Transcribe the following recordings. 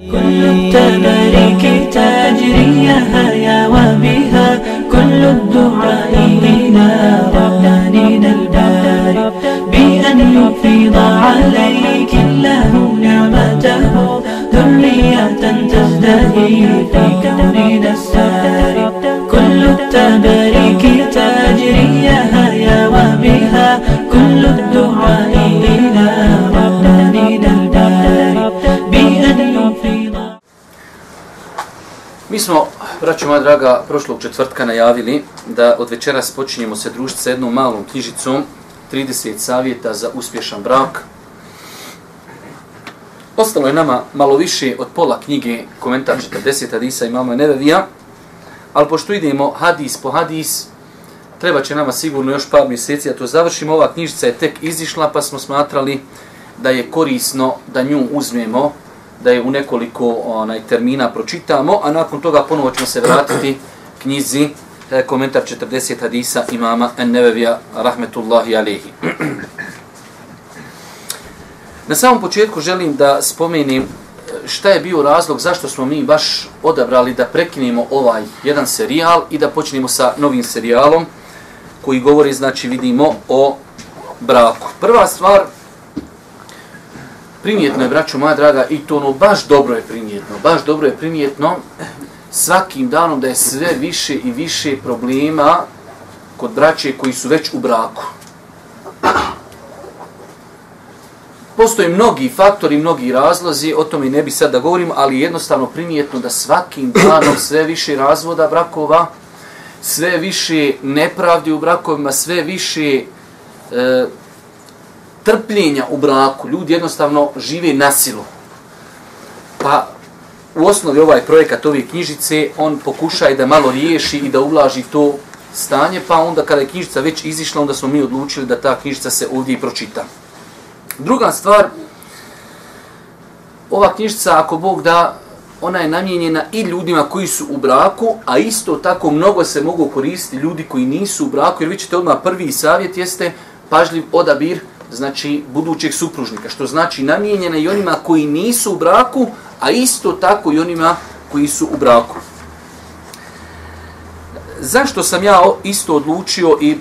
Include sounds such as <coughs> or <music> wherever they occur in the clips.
كل التبارك تجري يا وبها كل الدعاء إلى رباننا الباري بأن يفيض عليك الله نعمته ذرية تزدهي في كوننا الساري كل التبارك smo, braćo moja draga, prošlog četvrtka najavili da od večeras počinjemo se družiti sa jednom malom knjižicom 30 savjeta za uspješan brak. Ostalo je nama malo više od pola knjige komentar 40 hadisa imamo Nevevija, ali pošto idemo hadis po hadis, treba će nama sigurno još par mjeseci da to završimo. Ova knjižica je tek izišla pa smo smatrali da je korisno da nju uzmemo da je u nekoliko onaj termina pročitamo, a nakon toga ponovo ćemo se vratiti knjizi komentar 40 hadisa imama An-Nevevija rahmetullahi alihi. Na samom početku želim da spomenim eh, šta je bio razlog zašto smo mi baš odabrali da prekinemo ovaj jedan serijal i da počnemo sa novim serijalom koji govori, znači vidimo, o braku. Prva stvar, primjetno je, braćo moja draga, i to ono baš dobro je primjetno, baš dobro je primjetno svakim danom da je sve više i više problema kod braće koji su već u braku. Postoje mnogi faktori, mnogi razlozi, o tome ne bi sad da govorim, ali jednostavno primjetno da svakim danom sve više razvoda brakova, sve više nepravdi u brakovima, sve više e, trpljenja u braku. Ljudi jednostavno žive na silu. Pa u osnovi ovaj projekat ove knjižice, on pokušaje da malo riješi i da ulaži to stanje, pa onda kada je knjižica već izišla, onda smo mi odlučili da ta knjižica se ovdje i pročita. Druga stvar, ova knjižica, ako Bog da, ona je namijenjena i ljudima koji su u braku, a isto tako mnogo se mogu koristiti ljudi koji nisu u braku, jer vi ćete odmah prvi savjet jeste pažljiv odabir znači budućeg supružnika, što znači namijenjena i onima koji nisu u braku, a isto tako i onima koji su u braku. Zašto sam ja isto odlučio i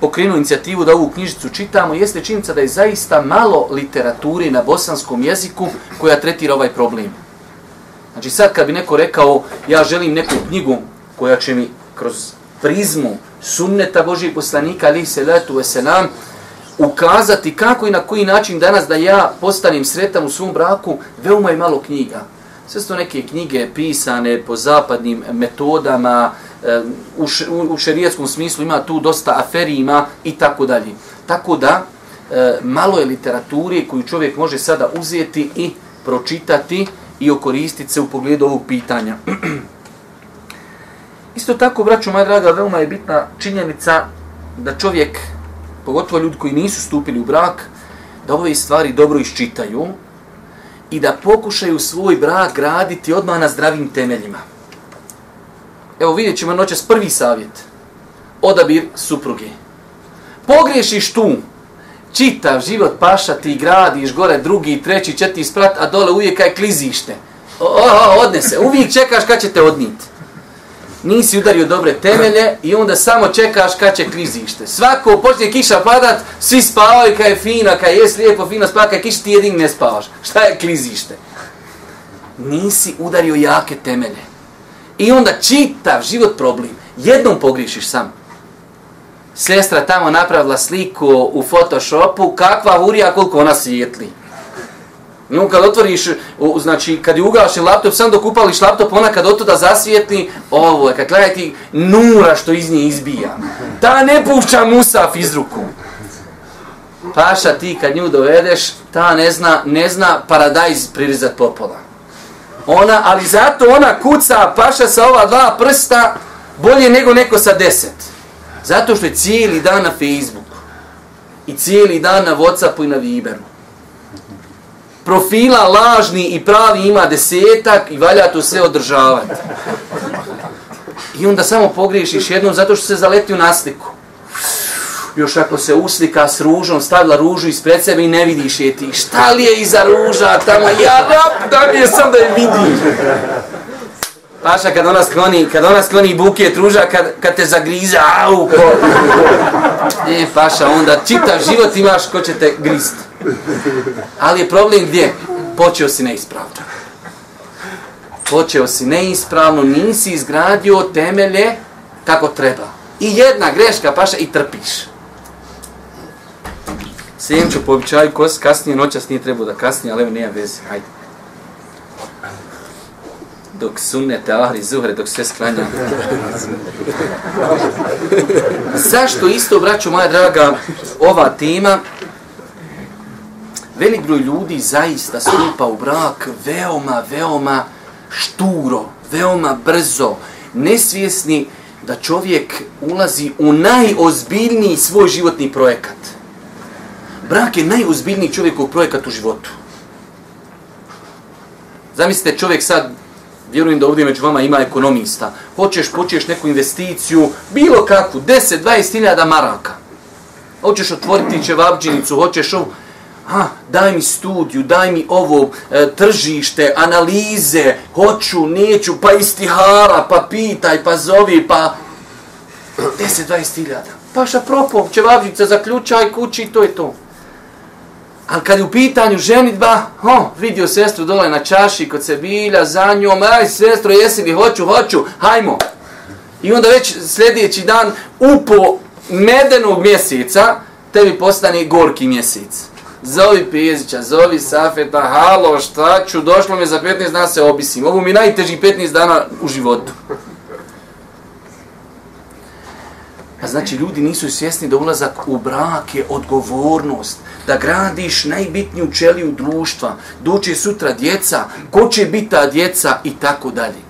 pokrenuo inicijativu da ovu knjižicu čitamo, jeste činjenica da je zaista malo literature na bosanskom jeziku koja tretira ovaj problem. Znači sad kad bi neko rekao ja želim neku knjigu koja će mi kroz prizmu sunneta Božih poslanika ali se letu veselam ukazati kako i na koji način danas da ja postanem sretan u svom braku, veoma je malo knjiga. Sve su to neke knjige pisane po zapadnim metodama, eh, u, u šerijetskom smislu ima tu dosta aferima i tako dalje. Tako da, eh, malo je literature koju čovjek može sada uzeti i pročitati i okoristiti se u pogledu ovog pitanja. <clears throat> Isto tako, braću moja draga, veoma je bitna činjenica da čovjek pogotovo ljudi koji nisu stupili u brak, da ove stvari dobro iščitaju i da pokušaju svoj brak graditi odmah na zdravim temeljima. Evo vidjet ćemo noćas prvi savjet. Odabir supruge. Pogriješiš tu, čitav život paša, ti gradiš gore drugi, treći, četiri sprat, a dole uvijek kaj klizište. O, o, odnese, uvijek čekaš kad će te odniti nisi udario dobre temelje i onda samo čekaš kad će klizište. Svako počne kiša padat, svi spavaju kad je fina, kad je lijepo, fino spava, kad je kiša ti jedin ne spavaš. Šta je klizište? Nisi udario jake temelje. I onda čitav život problem. Jednom pogrišiš sam. Sestra tamo napravila sliku u Photoshopu, kakva hurija koliko ona svijetli. No, kad otvoriš, znači, kad je ugašen laptop, sam dok upališ laptop, ona kad od toga zasvijetli, ovo je, kad gledaj ti nura što iz nje izbija. Ta ne pušća musaf iz ruku. Paša, ti kad nju dovedeš, ta ne zna, ne zna paradajz pririzat popola. Ona, ali zato ona kuca paša sa ova dva prsta bolje nego neko sa deset. Zato što je cijeli dan na Facebooku. I cijeli dan na Whatsappu i na Viberu profila lažni i pravi ima desetak i valja to sve održavati. I onda samo pogriješiš jednom zato što se zaleti u nasliku. još ako se uslika s ružom, stavila ružu ispred sebe i ne vidiš je ti. Šta li je iza ruža tamo? Ja rap, da mi je sam da je vidim. Paša, kad ona skloni, kad ona skloni buket ruža, kad, kad te zagriza, au, ko... E, Paša, onda čitav život imaš ko će te grist. Ali je problem gdje? Počeo si neispravno. Počeo si neispravno, nisi izgradio temelje kako treba. I jedna greška, Paša, i trpiš. Sjenču po običaju, kasnije noćas nije trebao da kasnije, ali evo nema veze, hajde dok sunnete ahri zuhre, dok sve sklanja. Zašto isto, braćo moja draga, ova tema, velik broj ljudi zaista stupa u brak veoma, veoma šturo, veoma brzo, nesvjesni da čovjek ulazi u najozbiljniji svoj životni projekat. Brak je najozbiljniji čovjekov projekat u životu. Zamislite, čovjek sad vjerujem da ovdje među vama ima ekonomista, hoćeš, počeš neku investiciju, bilo kakvu, 10, 20 hiljada maraka. Hoćeš otvoriti čevabđinicu, hoćeš ovo, ha, daj mi studiju, daj mi ovo, e, tržište, analize, hoću, neću, pa istihara, pa pitaj, pa zovi, pa 10, 20 hiljada. Paša propom, čevabđinica, zaključaj kući, to je to. Ali kad je u pitanju ženitba, ho, vidio sestru dole na čaši kod sebilja, za njom, aj sestro, jesi li, hoću, hoću, hajmo. I onda već sljedeći dan, upo medenog mjeseca, tebi postane gorki mjesec. Zovi Pezića, zovi Safeta, halo, šta ću, došlo mi za 15 dana se obisim. Ovo mi najteži 15 dana u životu. A znači, ljudi nisu svjesni da ulazak u brak je odgovornost da gradiš najbitniju čeliju društva, doće sutra djeca, ko će biti ta djeca i tako dalje.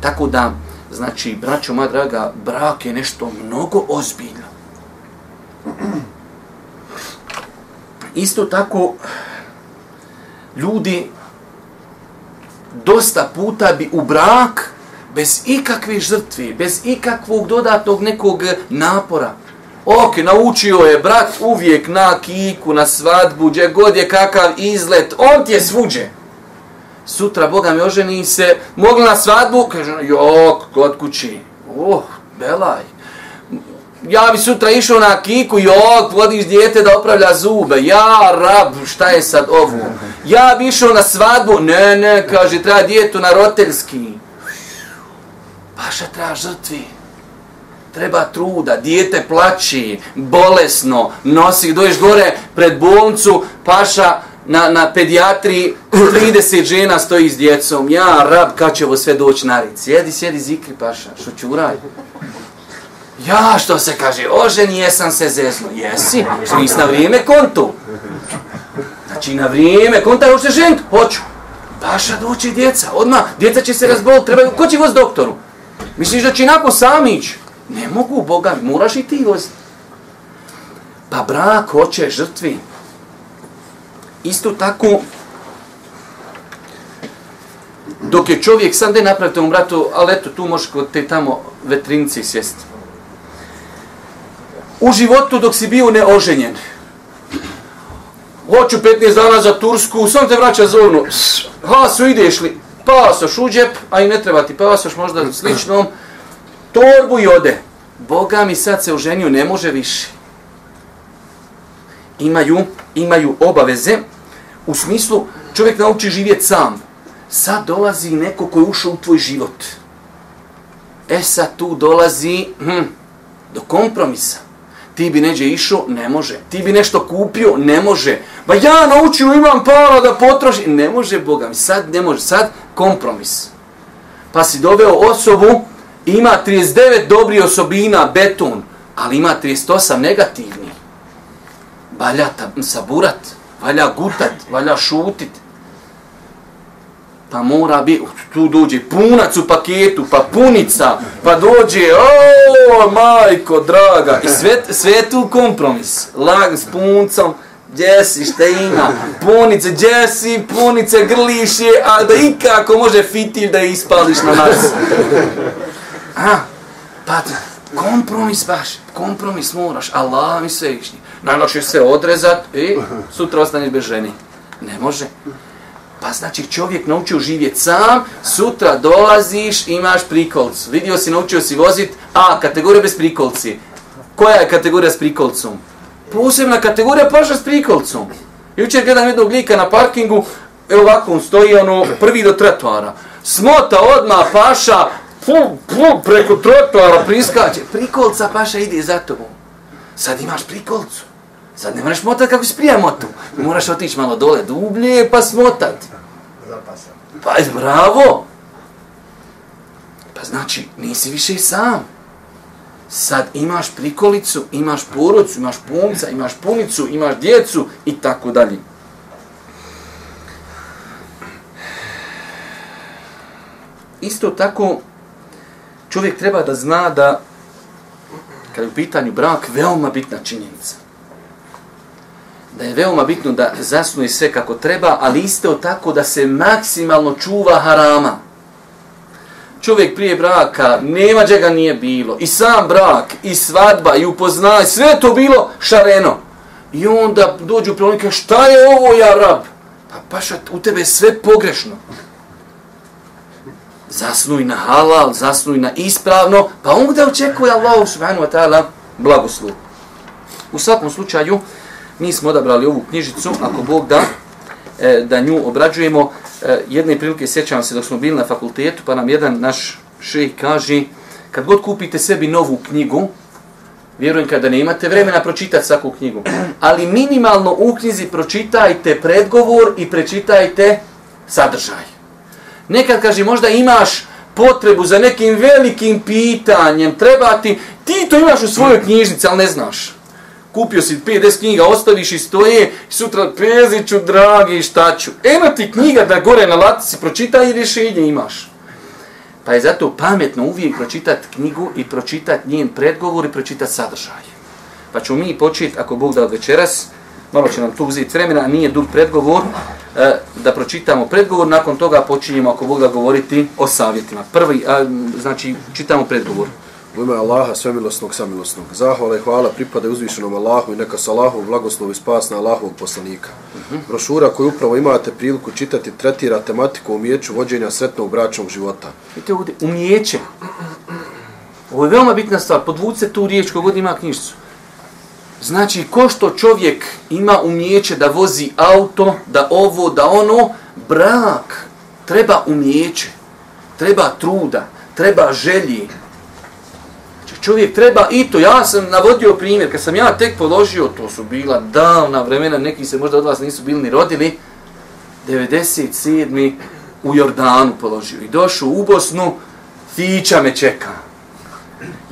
Tako da, znači, braćo moja draga, brak je nešto mnogo ozbiljno. Isto tako, ljudi dosta puta bi u brak bez ikakve žrtve, bez ikakvog dodatnog nekog e, napora, Ok, naučio je brat uvijek na kiku, na svadbu, gdje god je kakav izlet, on ti je svuđe. Sutra, Boga mi oženi se, mogli na svadbu, kaže, jok, kod kući, oh, belaj. Ja bi sutra išao na kiku, jok, vodiš dijete da opravlja zube, ja, rab, šta je sad ovo? Ja bi išao na svadbu, ne, ne, kaže, treba dijetu na roteljski. Paša treba žrtvi treba truda, dijete plaći, bolesno, nosi, doješ gore pred bolnicu, paša na, na pedijatriji, <clears throat> 30 žena stoji s djecom, ja, rab, kad će ovo sve doći na red? Sjedi, sjedi, zikri, paša, što ću? Ja, što se kaže, oženi, jesam se zezno, jesi, što nisi na vrijeme kontu. Znači, na vrijeme, konta, hoćeš se ženit, Hoću. Paša, doći djeca, odmah, djeca će se razboliti, treba, ko će voz doktoru? Misliš da će inako sam ići? Ne mogu, Boga, moraš i ti voziti. Pa brak hoće žrtvi. Isto tako, dok je čovjek, sam da napravite mu bratu, ali eto, tu možeš kod te tamo vetrinci sjesti. U životu dok si bio neoženjen, hoću 15 dana za Tursku, sam te vraća zovnu, ha, su ideš li, pasoš u džep, a i ne treba ti pasoš, možda sličnom, torbu i ode. Boga mi sad se uženio, ne može više. Imaju, imaju obaveze, u smislu čovjek nauči živjeti sam. Sad dolazi neko koji je ušao u tvoj život. E sad tu dolazi hm, do kompromisa. Ti bi neđe išao, ne može. Ti bi nešto kupio, ne može. Ba ja naučio, imam para da potroši. Ne može, Boga mi, sad ne može. Sad kompromis. Pa si doveo osobu ima 39 dobri osobina, beton, ali ima 38 negativni. Valja saburat, valja gutat, valja šutit. Pa mora bi, tu dođe punac u paketu, pa punica, pa dođe, o, majko, draga. I sve, sve tu kompromis. Lag s puncom, Jesi, šta ima, punice, Jesi, punice, grliš je, a da ikako može fitil da ispališ na nas. A, pa Kompromis baš, kompromis moraš, Allah mi sve išni. Najlakše se odrezat i sutra ostaneš bez ženi. Ne može. Pa znači čovjek naučio živjeti sam, sutra dolaziš, imaš prikolcu. Vidio si, naučio si vozit, a kategorija bez prikolci. Koja je kategorija s prikolcom? Posebna kategorija paša s prikolcom. Jučer gledam jednog lika na parkingu, evo ovako on stoji, ono, prvi do trotoara. Smota odma paša, pu, pu, preko trotoara priskače. Prikolca paša ide za tobom. Sad imaš prikolcu. Sad ne moraš motat kako si prija motu. Moraš otići malo dole dublje pa smotat. Zapasan. Pa bravo. Pa znači, nisi više sam. Sad imaš prikolicu, imaš porodcu, imaš punca, imaš punicu, imaš djecu i tako dalje. Isto tako, čovjek treba da zna da, kada je u pitanju brak, veoma bitna činjenica. Da je veoma bitno da zasnuje sve kako treba, ali isto tako da se maksimalno čuva harama. Čovjek prije braka, nema čega nije bilo. I sam brak, i svadba, i upoznaj, sve to bilo šareno. I onda dođu prilike, šta je ovo, ja rab? Pa paša, u tebe je sve pogrešno zasnuj na halal, zasnuj na ispravno, pa onda očekuje Allah subhanahu wa ta'ala blagoslov. U svakom slučaju, mi smo odabrali ovu knjižicu, ako Bog da, e, da nju obrađujemo. E, jedne prilike sjećam se dok smo bili na fakultetu, pa nam jedan naš šejh kaže, kad god kupite sebi novu knjigu, vjerujem kada ne imate vremena pročitati svaku knjigu, ali minimalno u knjizi pročitajte predgovor i prečitajte sadržaj. Nekad kaže možda imaš potrebu za nekim velikim pitanjem, treba ti, ti to imaš u svojoj knjižnici, ali ne znaš. Kupio si 50 knjiga, ostaviš i stoje, sutra peziću, dragi, šta ću. Eno ti knjiga da gore na latici pročitaj i rješenje imaš. Pa je zato pametno uvijek pročitati knjigu i pročitati njen predgovor i pročitati sadržaj. Pa ćemo mi početi, ako Bog da od večeras, malo će nam tu uzeti vremena, nije dug predgovor, e, da pročitamo predgovor, nakon toga počinjemo, ako Bog da govoriti, o savjetima. Prvi, a, znači, čitamo predgovor. U ime Allaha, svemilosnog, samilosnog. Zahvala i hvala pripada uzvišenom Allahu i neka sa Allahom blagoslov i spas na Allahovog poslanika. Uh -huh. Brošura koju upravo imate priliku čitati tretira tematiku umijeću vođenja sretnog bračnog života. Vidite ovdje, umijeće. Ovo je veoma bitna stvar. Podvuce tu riječ kogod ima knjižicu. Znači, ko što čovjek ima umjeće da vozi auto, da ovo, da ono, brak treba umjeće, treba truda, treba želji. Čovjek treba i to, ja sam navodio primjer, kad sam ja tek položio, to su bila davna vremena, neki se možda od vas nisu bili ni rodili, 97. u Jordanu položio i došao u Bosnu, fića me čeka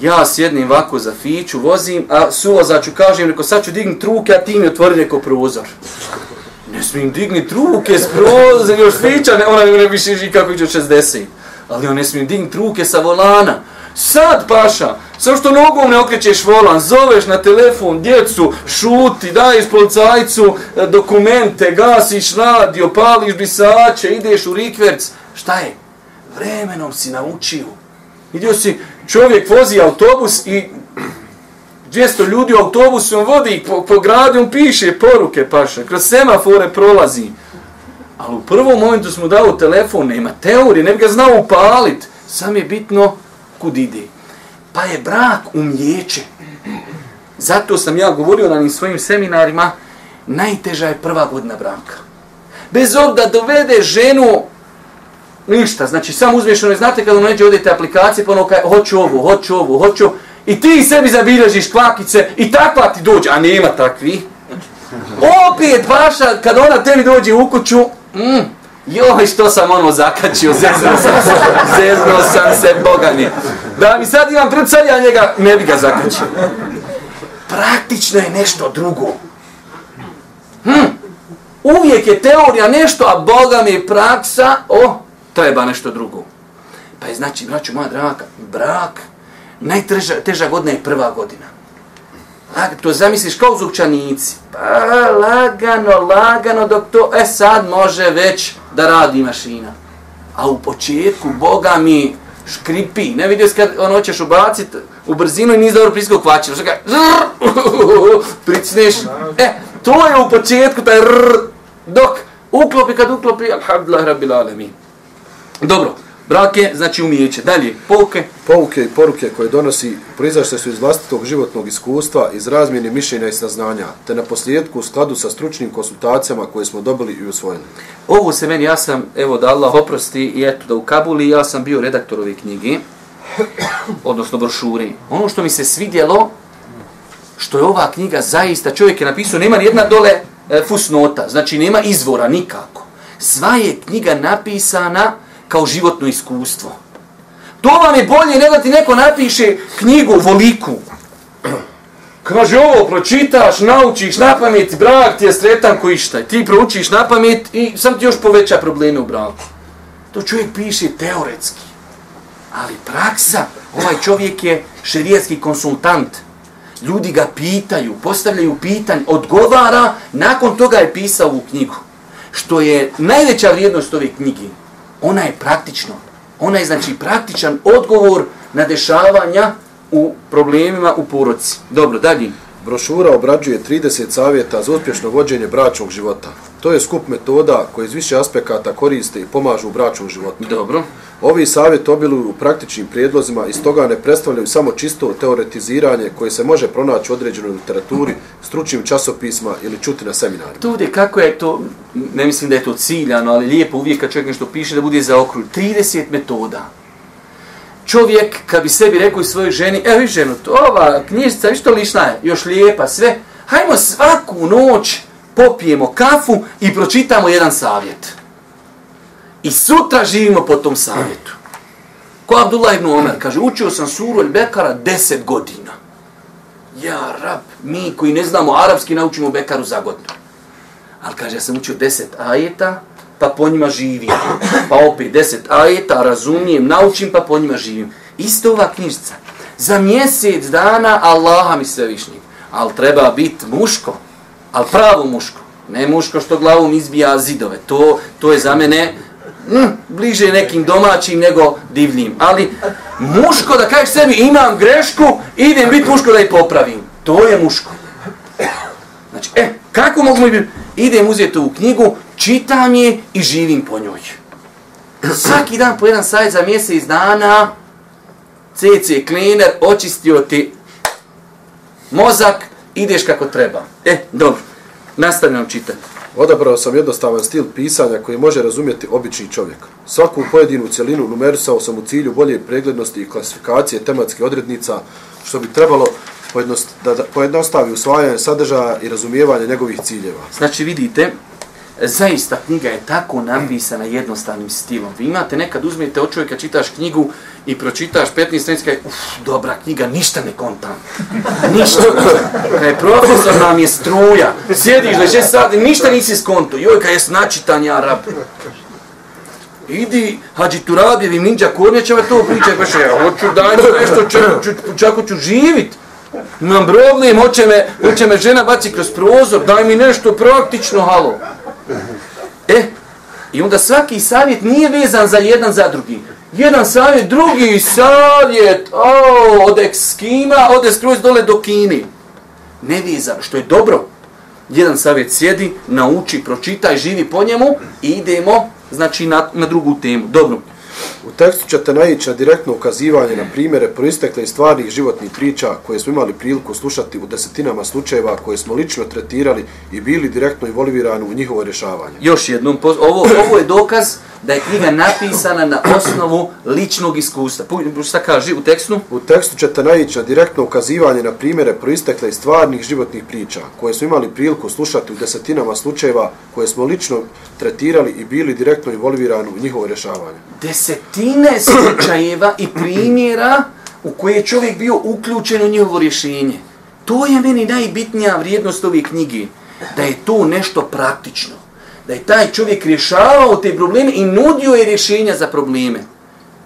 ja sjednim ovako za fiću, vozim, a suvozaču kažem, reko sad ću dignut ruke, a ti mi otvori neko prozor. Ne smijem dignit ruke s prozor, još fića, ne, ona ne više živi kako iđe 60. Ali on ne smijem dignit ruke sa volana. Sad, paša, samo što nogom ne okrećeš volan, zoveš na telefon djecu, šuti, daješ policajcu e, dokumente, gasiš radio, pališ bisače, ideš u rikverc. Šta je? Vremenom si naučio. Vidio si, čovjek vozi autobus i 200 ljudi u autobusu on vodi po, po gradu, on piše poruke, paša, kroz semafore prolazi. Ali u prvom momentu smo dao telefon, nema teorije, ne bi ga znao upalit. Sam je bitno kud ide. Pa je brak umjeće. Zato sam ja govorio na njim svojim seminarima, najteža je prva godina braka. Bez obda dovede ženu Ništa, znači samo uzmeš ono, znate kada neđe odete aplikacije, pa ono kaj, hoću ovu, hoću ovu, hoću, i ti sebi zabilježiš kvakice i takva ti dođe, a nema takvi. Opet vaša, kad ona tebi dođe u kuću, mm, joj što sam ono zakačio, zezno sam se, zezno sam se, Boga mi. Da mi sad imam pred sad, ja njega ne bi ga zakačio. Praktično je nešto drugo. Hm. Uvijek je teorija nešto, a Boga mi je praksa, o, treba nešto drugo. Pa je znači, braću moja draga, brak, najteža teža godina je prva godina. To zamisliš kao zupčanici. Pa lagano, lagano, dok to, e sad može već da radi mašina. A u početku, Boga mi, škripi. Ne vidio kad on hoćeš ubaciti u brzinu i nisi dobro priskog kvačinu. Što kaj, <laughs> pricneš. E, to je u početku taj rrr, dok uklopi kad uklopi, alhamdulillah, rabbil alamin. Dobro, brake, znači umijeće. Dalje, pouke. Pouke i poruke koje donosi proizašle su iz vlastitog životnog iskustva, iz razmjene mišljenja i saznanja, te na posljedku u skladu sa stručnim konsultacijama koje smo dobili i usvojili. Ovo se meni, ja sam, evo da Allah oprosti, i eto da u Kabuli, ja sam bio redaktor ove knjige, <coughs> odnosno brošuri. Ono što mi se svidjelo, što je ova knjiga zaista, čovjek je napisao, nema jedna dole e, fusnota, znači nema izvora nikako. Sva je knjiga napisana kao životno iskustvo. To vam je bolje nego da ti neko napiše knjigu voliku. Kaže ovo, pročitaš, naučiš na pamet, brak ti je sretan ko išta. Ti proučiš na pamet i sam ti još poveća probleme u braku. To čovjek piše teoretski. Ali praksa, ovaj čovjek je šerijetski konsultant. Ljudi ga pitaju, postavljaju pitanje, odgovara, nakon toga je pisao u knjigu. Što je najveća vrijednost ove knjige, ona je praktično. Ona je znači praktičan odgovor na dešavanja u problemima u poroci. Dobro, dalje. Brošura obrađuje 30 savjeta za uspješno vođenje bračnog života. To je skup metoda koje iz više aspekata koriste i pomažu u bračnom životu. Dobro. Ovi savjet obiluju u praktičnim prijedlozima i stoga ne predstavljaju samo čisto teoretiziranje koje se može pronaći u određenoj literaturi, stručnim časopisma ili čuti na seminarima. Tu gdje kako je to, ne mislim da je to ciljano, ali lijepo uvijek kad čovjek nešto piše da bude za okruj. 30 metoda. Čovjek kad bi sebi rekao i svojoj ženi, evo vi ženu, to ova knjižica, vi što lišna je, još lijepa, sve, hajmo svaku noć popijemo kafu i pročitamo jedan savjet. I sutra živimo po tom savjetu. Ko Abdullah ibn Omer kaže, učio sam suru El Bekara 10 godina. Ja, rab, mi koji ne znamo arapski naučimo Bekaru za godinu. Ali kaže, ja sam učio 10 ajeta, pa po njima živim. Pa opet 10 ajeta, razumijem, naučim, pa po njima živim. Isto ova knjižica. Za mjesec dana Allaha mi sve višnjeg. Ali treba biti muško, ali pravo muško. Ne muško što glavom izbija zidove. To, to je za mene mm, bliže nekim domaćim nego divnim. Ali muško da kažeš sebi imam grešku, idem biti muško da je popravim. To je muško. Znači, e, kako mogu mi biti? Idem uzeti u knjigu, čitam je i živim po njoj. Svaki dan po jedan sajt za mjesec dana, CC cleaner, očistio ti mozak, ideš kako treba. E, dobro, nastavljam čitati. Odabrao sam jednostavan stil pisanja koji može razumjeti obični čovjek. Svaku pojedinu cjelinu numerisao sam u cilju bolje preglednosti i klasifikacije tematskih odrednica, što bi trebalo pojednost, da, da pojednostavi usvajanje sadržaja i razumijevanje njegovih ciljeva. Znači vidite, zaista knjiga je tako napisana jednostavnim stilom. Vi imate nekad uzmete od čovjeka, čitaš knjigu i pročitaš 15 stranica, uf, dobra knjiga, ništa ne kontam. <laughs> Ništa. Kad je profesor nam je struja, sjediš će sad, ništa nisi skonto. Joj, kad je snačitan ja rab. Idi, hađi Turabijevim ninja kornjačeva to pričaj, kaže, ja hoću daj mi nešto, čak, čak, čak hoću živit. Imam problem, hoće me, hoće me žena baci kroz prozor, daj mi nešto praktično, halo. E, i onda svaki savjet nije vezan za jedan za drugi. Jedan savjet, drugi savjet, o, od Ekskima, ode skroz dole do Kini. Ne vezan, što je dobro. Jedan savjet sjedi, nauči, pročitaj, živi po njemu i idemo, znači, na, na drugu temu. Dobro. U tekstu ćete naići na direktno ukazivanje na primjere proistekle iz stvarnih životnih priča koje smo imali priliku slušati u desetinama slučajeva koje smo lično tretirali i bili direktno involvirani u njihovo rješavanje. Još jednom, ovo, ovo je dokaz da je knjiga napisana na osnovu ličnog iskustva. Šta kaže u tekstu? U tekstu ćete naići na direktno ukazivanje na primjere proistekle iz stvarnih životnih priča koje smo imali priliku slušati u desetinama slučajeva koje smo lično tretirali i bili direktno involvirani u njihovo rješavanje. Desetine slučajeva i primjera u koje je čovjek bio uključen u njihovo rješenje. To je meni najbitnija vrijednost ove knjige. Da je to nešto praktično da je taj čovjek rješavao te probleme i nudio je rješenja za probleme.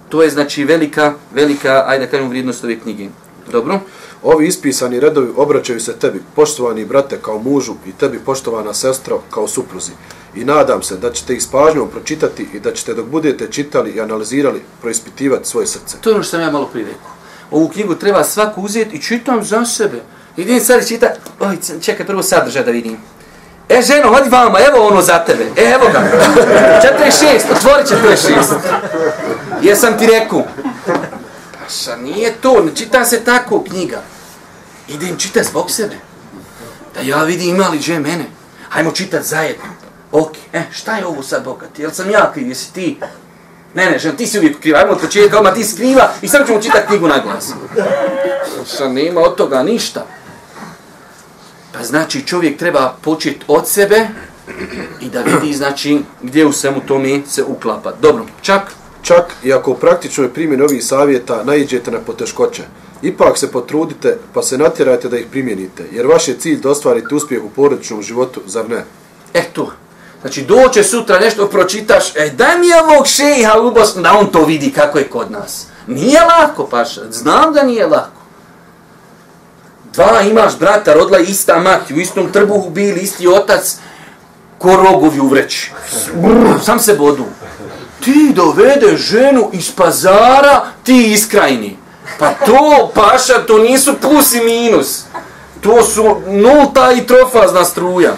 To je znači velika, velika, ajde da kažem, vrijednost ove knjige. Dobro? Ovi ispisani redovi obraćaju se tebi, poštovani brate kao mužu i tebi poštovana sestra kao supruzi i nadam se da ćete ih s pažnjom pročitati i da ćete dok budete čitali i analizirali proispitivati svoje srce. To je ono što sam ja malo prije rekao. Ovu knjigu treba svaku uzeti i čitam za sebe. Idem sad i čitam, oj, čekaj, prvo sadržaj da vidim. E, ženo, hodi vama, evo ono za tebe. E, evo ga. <laughs> 46, otvorit će 46. Jesam ti rekao. Paša, nije to, ne čita se tako knjiga. Idem čitati zbog sebe. Da ja vidim ima li mene. Hajmo čitati zajedno. Ok, e, šta je ovo sad bogati? Jel sam ja kriv, jesi ti? Ne, ne, žen, ti si uvijek kriva, ajmo od početka, odmah ti si kriva i sad ćemo čitati knjigu na glas. Šta, nema od toga ništa. Pa znači čovjek treba početi od sebe i da vidi znači gdje u svemu tome se uklapa. Dobro, čak Čak i ako u praktičnoj primjeni ovih savjeta naiđete na poteškoće, ipak se potrudite pa se natjerajte da ih primjenite, jer vaš je cilj da ostvarite uspjeh u porodičnom životu, zar ne? E to. Znači doće sutra nešto pročitaš, e daj mi ovog šeha u Bosnu da on to vidi kako je kod nas. Nije lako, paša. Znam da nije lako. Dva imaš brata, rodila ista mati, u istom trbuhu bili isti otac, ko rogovi u vreći. Brr, sam se bodu. Ti dovede ženu iz pazara, ti iz krajini. Pa to, paša, to nisu plus i minus. To su nulta i trofazna struja.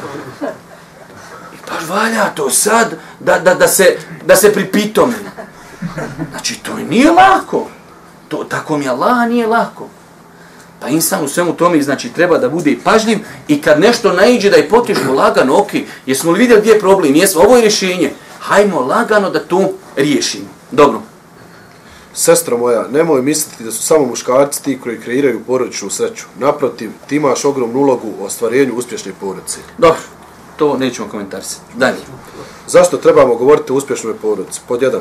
Pa valja to sad da, da, da, se, da se pripitome. Znači, to nije lako. To, tako mi Allah nije lako. Pa insan u svemu tome, znači, treba da bude pažljiv i kad nešto naiđe da je potješno lagano, ok, jesmo li vidjeli gdje je problem, jesmo, ovo je rješenje, hajmo lagano da to riješimo. Dobro. Sestro moja, nemoj misliti da su samo muškarci ti koji kreiraju porodičnu sreću. Naprotiv, ti imaš ogromnu ulogu u ostvarenju uspješne porodice. Dobro, to nećemo komentarisati. Dalje. Zašto trebamo govoriti o uspješnoj porodici? Pod jedan.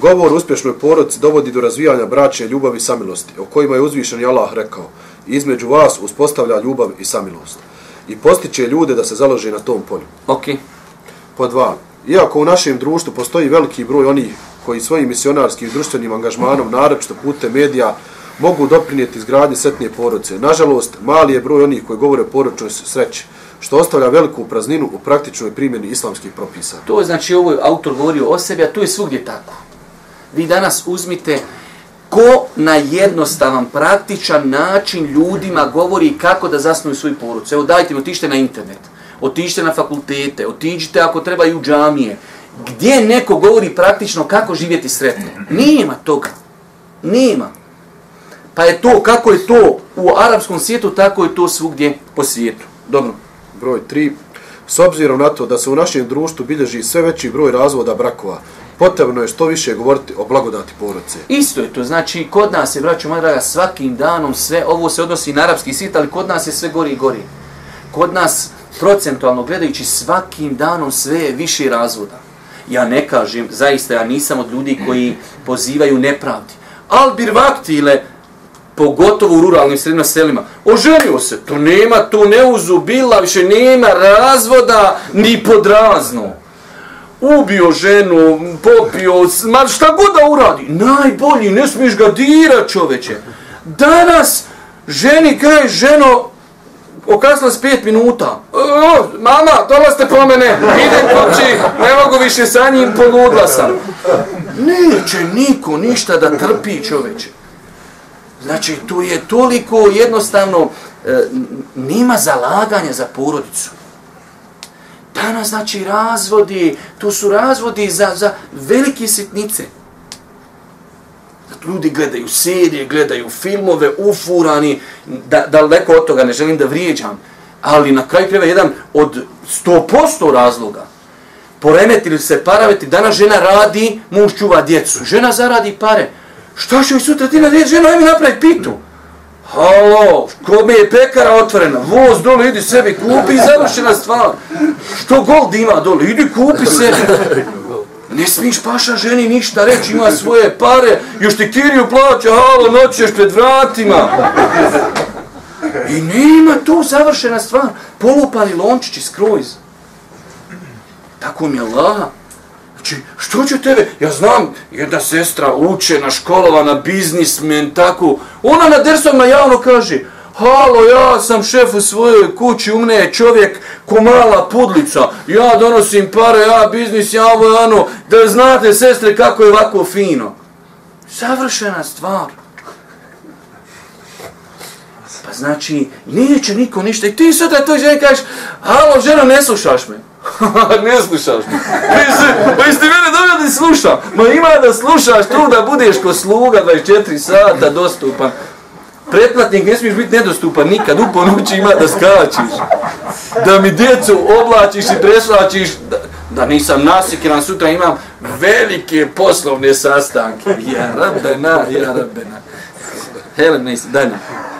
Govor o uspješnoj porodici dovodi do razvijanja bračne ljubavi i samilosti, o kojima je uzvišen Allah rekao. Između vas uspostavlja ljubav i samilost. I postiče ljude da se založe na tom polju. Ok. Pod dva. Iako u našem društvu postoji veliki broj onih koji svojim misionarskim i društvenim angažmanom, naročito putem medija, mogu doprinijeti izgradnje setnije porodice. Nažalost, mali je broj onih koji govore o porodičnoj sreći, što ostavlja veliku prazninu u praktičnoj primjeni islamskih propisa. To je znači ovo je autor govorio o sebi, a to je svugdje tako. Vi danas uzmite ko na jednostavan, praktičan način ljudima govori kako da zasnuju svoju porucu. Evo dajte mi, otište na internet, otište na fakultete, otiđite ako treba i u džamije. Gdje neko govori praktično kako živjeti sretno? Nema toga. Nema. Pa je to, kako je to u arapskom svijetu, tako je to svugdje po svijetu. Dobro. Broj 3. S obzirom na to da se u našem društvu bilježi sve veći broj razvoda brakova, potrebno je što više govoriti o blagodati porodice. Isto je to, znači kod nas je, braću moja draga, svakim danom sve, ovo se odnosi i na arapski svijet, ali kod nas je sve gori i gori. Kod nas, procentualno gledajući, svakim danom sve je više razvoda. Ja ne kažem, zaista ja nisam od ljudi koji pozivaju nepravdi. Al bir vaktile, pogotovo u ruralnim sredima selima, oženio se, to nema, to ne uzubila, više nema razvoda ni podrazno. Ubio ženu, popio, ma šta god da uradi, najbolji, ne smiješ ga dira čoveče. Danas ženi kaj ženo, okasla s pet minuta. E, o, mama, dolazite po mene, idem kući, ne mogu više sa njim, poludla sam. Neće niko ništa da trpi čoveče. Znači, tu je toliko jednostavno, e, nima zalaganja za porodicu. Danas, znači, razvodi, tu su razvodi za, za velike sitnice. Zato ljudi gledaju serije, gledaju filmove, ufurani, da, daleko od toga, ne želim da vrijeđam, ali na kraju kreva jedan od 100% razloga. Poremetili se paraveti, danas žena radi, muž čuva djecu. Žena zaradi pare. Šta će joj sutra ti na djecu? Žena, ajme napravi pitu. Halo, kome je pekara otvorena? Voz dole, idi sebi, kupi i <laughs> završena stvar. Što gold ima dole? Idi kupi sebi. Ne smiješ paša ženi ništa reći, ima svoje pare, još ti kiriju plaća, halo, noćeš pred vratima. I nema to završena stvar. Polupani lončići skrojz. Tako mi je Allah. Znači, što će tebe? Ja znam, jedna sestra učena, na školova, na biznismen, tako. Ona na dersovima na javno kaže, Halo, ja sam šef u svojoj kući, u mne je čovjek ko mala pudlica. Ja donosim pare, ja biznis, ja ovo, ano, da znate, sestre, kako je ovako fino. Savršena stvar. Pa znači, neće niko ništa. I ti sad to ženi kažeš, halo, žena, ne slušaš me. <laughs> ne slušaš me. Pa jeste mene da da sluša. Ma ima da slušaš tu da budeš ko sluga 24 sata dostupan. Pretplatnik ne smiješ biti nedostupan nikad, u ponoći ima da skačiš. Da mi djecu oblačiš i preslačiš, da, da nisam nasikiran, sutra imam velike poslovne sastanke. Ja rabena, ja rabena. Helen, nisi, dalje.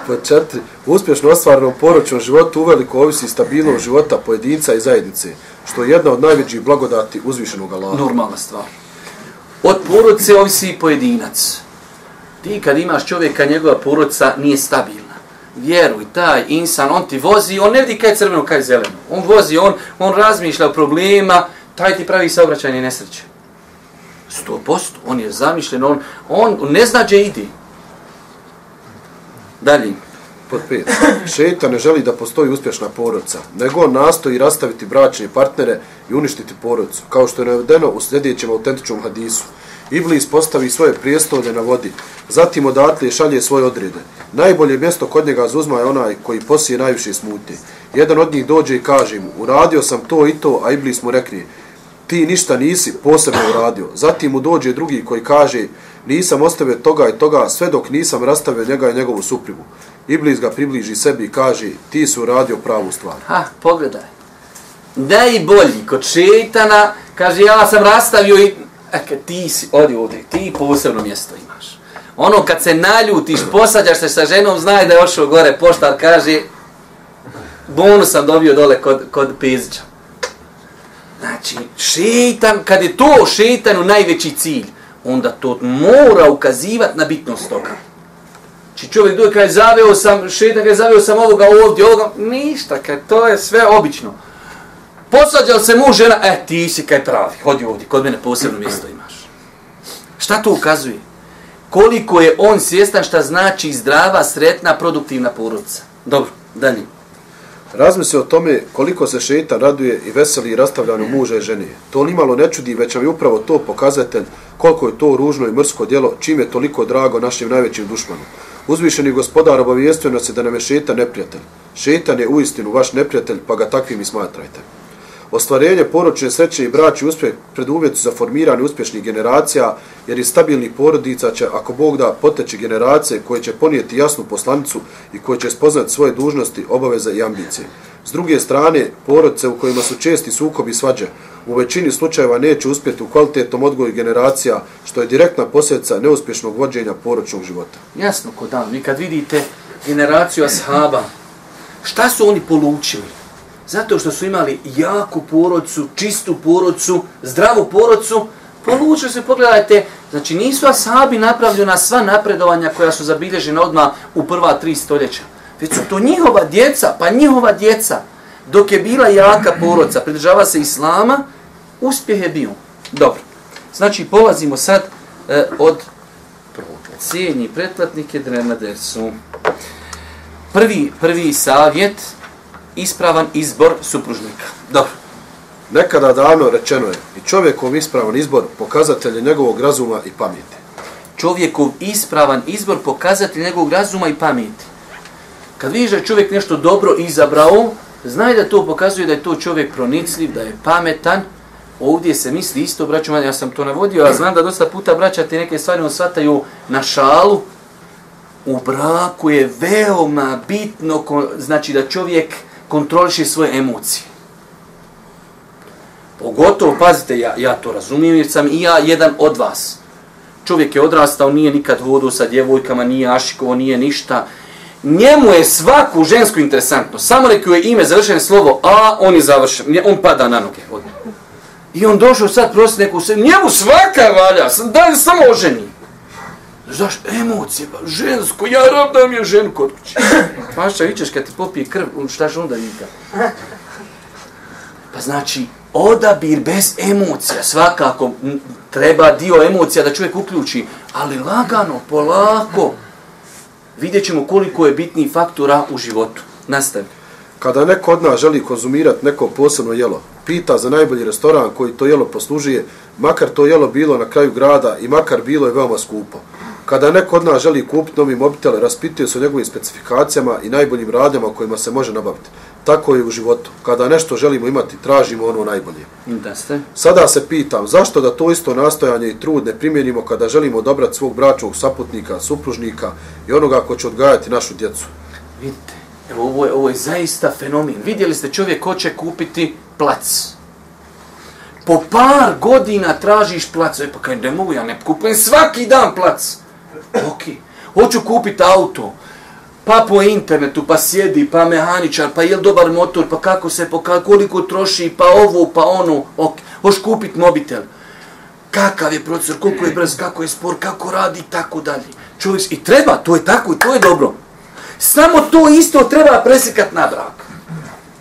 Pod četiri, uspješno ostvarenom poročnom životu uveliko ovisi stabilnost života pojedinca i zajednice, što je jedna od najvećih blagodati uzvišenog Allaha. Normalna stvar. Od porodice ovisi pojedinac. Ti kad imaš čovjeka, njegova porodica nije stabilna. Vjeruj, taj insan, on ti vozi, on ne vidi kaj je crveno, kaj je zeleno. On vozi, on, on razmišlja o problema, taj ti pravi saobraćajne nesreće. Sto posto, on je zamišljen, on, on ne zna gdje ide. Dalje. Pod pet. Šeitan ne želi da postoji uspješna porodica, nego on nastoji rastaviti bračne partnere i uništiti porodicu, kao što je navedeno u sljedećem autentičnom hadisu. Iblis postavi svoje prijestolje na vodi, zatim odatle šalje svoje odrede. Najbolje mjesto kod njega zuzma je onaj koji posije najviše smutnje. Jedan od njih dođe i kaže mu, uradio sam to i to, a Iblis mu rekne, ti ništa nisi posebno uradio. Zatim mu dođe drugi koji kaže, nisam ostavio toga i toga, sve dok nisam rastavio njega i njegovu suprivu. Iblis ga približi sebi i kaže, ti su uradio pravu stvar. Ha, pogledaj. Najbolji kod šeitana, kaže, ja sam rastavio i... Eke, ti si, odi ovdje, ti posebno mjesto imaš. Ono, kad se naljutiš, posađaš se sa ženom, znaj da je ošao gore, poštar kaže, bonus sam dobio dole kod, kod Pezića. Znači, šeitan, kad je to šeitanu najveći cilj, onda to mora ukazivati na bitnost toga. Či čovjek dođe kaže, zaveo sam, šeitan kaže, zaveo sam ovoga ovdje, ovoga, ništa, kaj, to je sve obično. Posađal se muž, žena, e, ti si kaj pravi, hodi ovdje, kod mene posebno mjesto imaš. Šta to ukazuje? Koliko je on svjestan šta znači zdrava, sretna, produktivna porodica. Dobro, dalje. Razmisli o tome koliko se šeitan raduje i veseli rastavljanju muža i žene. To nimalo ne čudi, već vam je upravo to pokazatelj koliko je to ružno i mrsko djelo, čim je toliko drago našim najvećim dušmanom. Uzvišeni gospodar obavijestio nas da nam je šetan neprijatelj. Šetan je uistinu vaš neprijatelj, pa ga takvim i smatrajte. Ostvarenje poročne sreće i braći uspjeh preduvjet za formiranje uspješnih generacija, jer iz stabilnih porodica će, ako Bog da, poteći generacije koje će ponijeti jasnu poslanicu i koje će spoznati svoje dužnosti, obaveze i ambicije. S druge strane, porodice u kojima su česti sukobi svađe, u većini slučajeva neće uspjeti u kvalitetnom odgoju generacija, što je direktna posljedica neuspješnog vođenja poročnog života. Jasno, kod dan, vi kad vidite generaciju ashaba, šta su oni polučili? Zato što su imali jaku porodcu, čistu porodcu, zdravu porodcu, polučili se, pogledajte, znači nisu ashabi napravljena na sva napredovanja koja su zabilježena odmah u prva tri stoljeća. Već su to njihova djeca, pa njihova djeca, dok je bila jaka porodca, pridržava se islama, uspjeh je bio. Dobro. Znači, polazimo sad e, od cijenji pretplatnike Drenadersu. Prvi, prvi savjet, ispravan izbor supružnika. Dobro. Nekada davno rečeno je i čovjekov ispravan izbor pokazatelj njegovog razuma i pameti. Čovjekov ispravan izbor pokazatelj njegovog razuma i pameti. Kad vidiš da je čovjek nešto dobro izabrao, znaj da to pokazuje da je to čovjek pronicljiv, da je pametan. Ovdje se misli isto, braću ja sam to navodio, a znam da dosta puta braća ti neke stvari on shvataju na šalu. U braku je veoma bitno, znači da čovjek kontroliše svoje emocije. Pogotovo, pazite, ja, ja to razumijem jer sam i ja jedan od vas. Čovjek je odrastao, nije nikad vodu sa djevojkama, nije ašikovo, nije ništa. Njemu je svaku žensku interesantno. Samo rekao je ime, završeno slovo A, on je završen. On pada na noge. I on došao sad prosti neku se. Njemu svaka valja. Daj samo oženi. Zaš emocije, pa žensko, ja rab da mi je žen kod kuće. <laughs> Paša, vićeš kad ti popije krv, šta što onda nika? Pa znači, odabir bez emocija, svakako treba dio emocija da čovjek uključi, ali lagano, polako. vidjet ćemo koliko je bitni faktora u životu. Nastavi. Kada neko od nas želi konzumirati neko posebno jelo, pita za najbolji restoran koji to jelo poslužuje, makar to jelo bilo na kraju grada i makar bilo je veoma skupo. Kada neko od nas želi kupiti novi mobitel, raspituje se o njegovim specifikacijama i najboljim radnjama kojima se može nabaviti. Tako je u životu. Kada nešto želimo imati, tražimo ono najbolje. Da ste. Sada se pitam, zašto da to isto nastojanje i trud ne primjenimo kada želimo odabrati svog bračnog saputnika, supružnika i onoga ko će odgajati našu djecu? Vidite, evo ovo je, ovo je zaista fenomen. Vidjeli ste čovjek ko će kupiti plac. Po par godina tražiš plac. E pa kaj ne mogu, ja ne kupujem svaki dan plac. Ok, hoću kupiti auto. Pa po internetu, pa sjedi, pa mehaničar, pa je dobar motor, pa kako se, pa koliko troši, pa ovo, pa ono. Ok, hoću kupiti mobitel. Kakav je procesor, koliko je brz, kako je spor, kako radi, tako dalje. Čovjek, i treba, to je tako i to je dobro. Samo to isto treba presjekat na brak.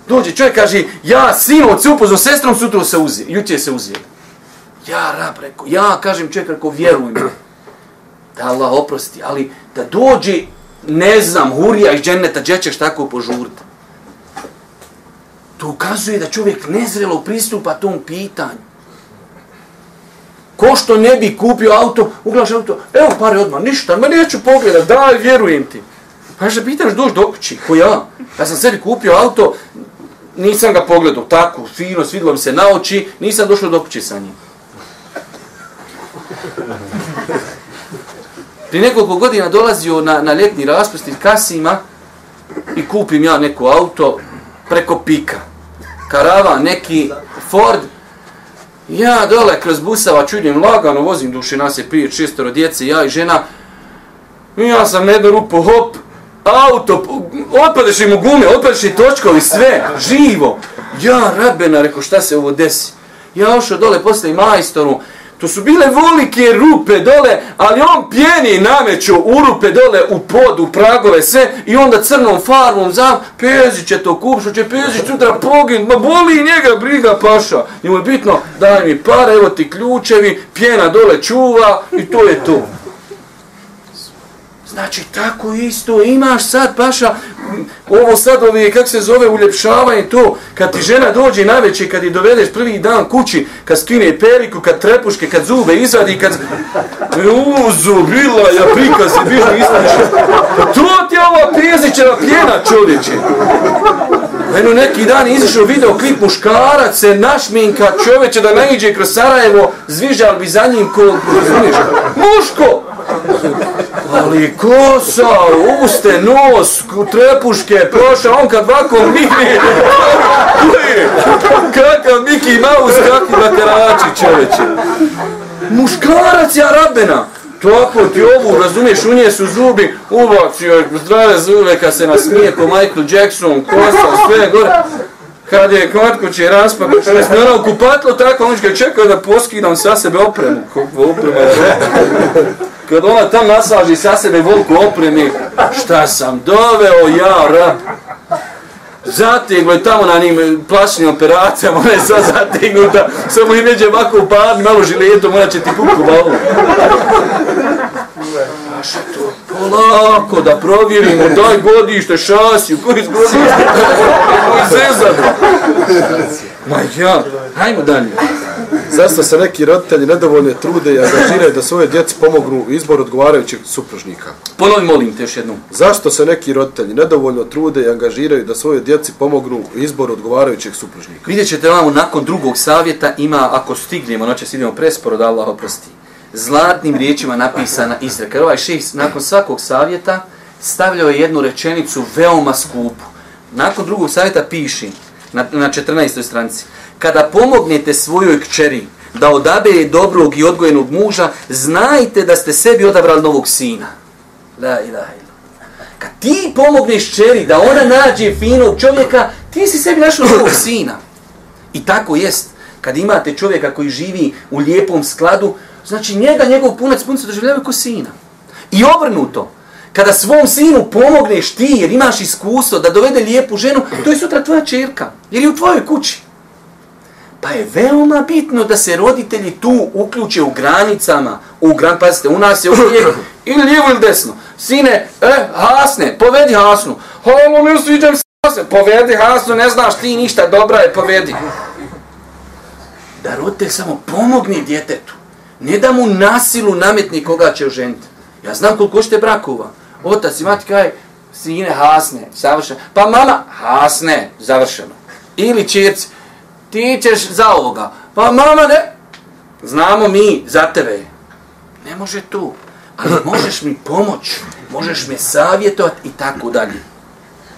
Dođe čovjek kaže, ja sinoć se upoznao sestrom, sutra se uzi, juče se uzije. Ja rab rekao, ja kažem čovjek rekao, vjeruj mi. Da Allah oprosti, ali da dođe, ne znam, hurija iz dženeta, gdje ćeš tako požuriti. To ukazuje da čovjek nezrelo pristupa tom pitanju. Ko što ne bi kupio auto, uglaš auto, evo pare odmah, ništa, ma neću pogledat, daj, vjerujem ti. Pa što pitaš doš do kući, ko ja? Ja sam sebi kupio auto, nisam ga pogledao tako, fino, svidilo mi se na oči, nisam došao do kući sa njim. Pri nekoliko godina dolazio na, na ljetni raspust iz Kasima i kupim ja neko auto preko pika. Karava, neki Ford. Ja dole kroz busava čudim lagano, vozim duši nas je prije čestoro djece, ja i žena. I ja sam jednu rupu, hop, auto, otpadeš im u gume, otpadeš im točkovi, sve, živo. Ja, rabena, rekao, šta se ovo desi? Ja ošao dole posle majstoru, to su bile volike rupe dole, ali on pjeni nameću u rupe dole, u pod, u pragove, sve, i onda crnom farmom za, Pezić će to kupšo, će Pezić sutra pogin, ma boli njega, briga paša. Njemu je bitno, daj mi pare, evo ti ključevi, pjena dole čuva, i to je to. Znači, tako isto imaš sad, paša, ovo sad ovi, kak se zove, uljepšavanje to, kad ti žena dođe na večer, kad je dovedeš prvi dan kući, kad skine periku, kad trepuške, kad zube izvadi, kad... <laughs> Uzu, bila, ja prikazi, bilo iznače. To ti je ova pezićeva pjena, čovječe. Eno neki dan izašao video klip muškarac se našminka čovječe da naiđe kroz Sarajevo, zvižal bi za njim ko, razumiješ? Muško! Ali kosa, uste, nos, trepuške, proša, on kad vako miri, kakav Miki Mouse, kakvi bakarači čoveče. Muškarac je arabena. Tako ti ovu, razumiješ, u nje su zubi, ubacio zdrave zube kad se nasmije ko Michael Jackson, kosa, sve gore. Kad je kod kuće raspak, <laughs> što je ono kupatlo tako, on će čekao da poskidam sa sebe opremu. Kako oprema je kad ona tam nasaži sa sebe volku opremi, šta sam doveo ja, ra. Zateglo je tamo na njim plašnim operacijama, ona je sad zategnuta, samo i neđe ovako u parni, malo žiletom, ona će ti kuku balu. Paša to, polako da provjerimo, daj godište, šasiju, koji iz godište, koji zezano. Ma ja, hajmo dalje. Zašto se neki roditelji nedovoljne trude i angažiraju da svoje djeci pomognu u izboru odgovarajućeg supružnika? Ponovi molim te još jednom. Zašto se neki roditelji nedovoljno trude i angažiraju da svoje djeci pomognu u izboru odgovarajućeg supružnika? Vidjet ćete vamo nakon drugog savjeta ima, ako stignemo, noće idemo presporo da Allah oprosti, zlatnim riječima napisana izreka. Ovaj šejh nakon svakog savjeta stavljao je jednu rečenicu veoma skupu. Nakon drugog savjeta piši na, na 14. stranici kada pomognete svojoj kćeri da odabere dobrog i odgojenog muža, znajte da ste sebi odabrali novog sina. La ilaha ila. Kad ti pomogneš čeri da ona nađe finog čovjeka, ti si sebi našao novog sina. I tako jest. Kad imate čovjeka koji živi u lijepom skladu, znači njega, njegov punac, punac doživljavaju kao sina. I obrnuto. Kada svom sinu pomogneš ti, jer imaš iskustvo da dovede lijepu ženu, to je sutra tvoja čerka. Jer je u tvojoj kući. Pa je veoma bitno da se roditelji tu uključe u granicama, u gran, pazite, u nas je <laughs> uvijek ili lijevo ili desno. Sine, e, Hasne, povedi Hasnu. Halo, ne sviđam se Hasne. Povedi Hasnu, ne znaš ti ništa, dobra je, povedi. Da roditelj samo pomogni djetetu. Ne da mu nasilu nametni koga će oženiti. Ja znam koliko šte brakova. Otac i mati kaj, sine, Hasne, savršeno. Pa mama, Hasne, završeno. Ili čirci, ti ćeš za ovoga. Pa mama, ne, znamo mi za tebe. Ne može tu. Ali možeš mi pomoć, možeš me savjetovati i tako dalje.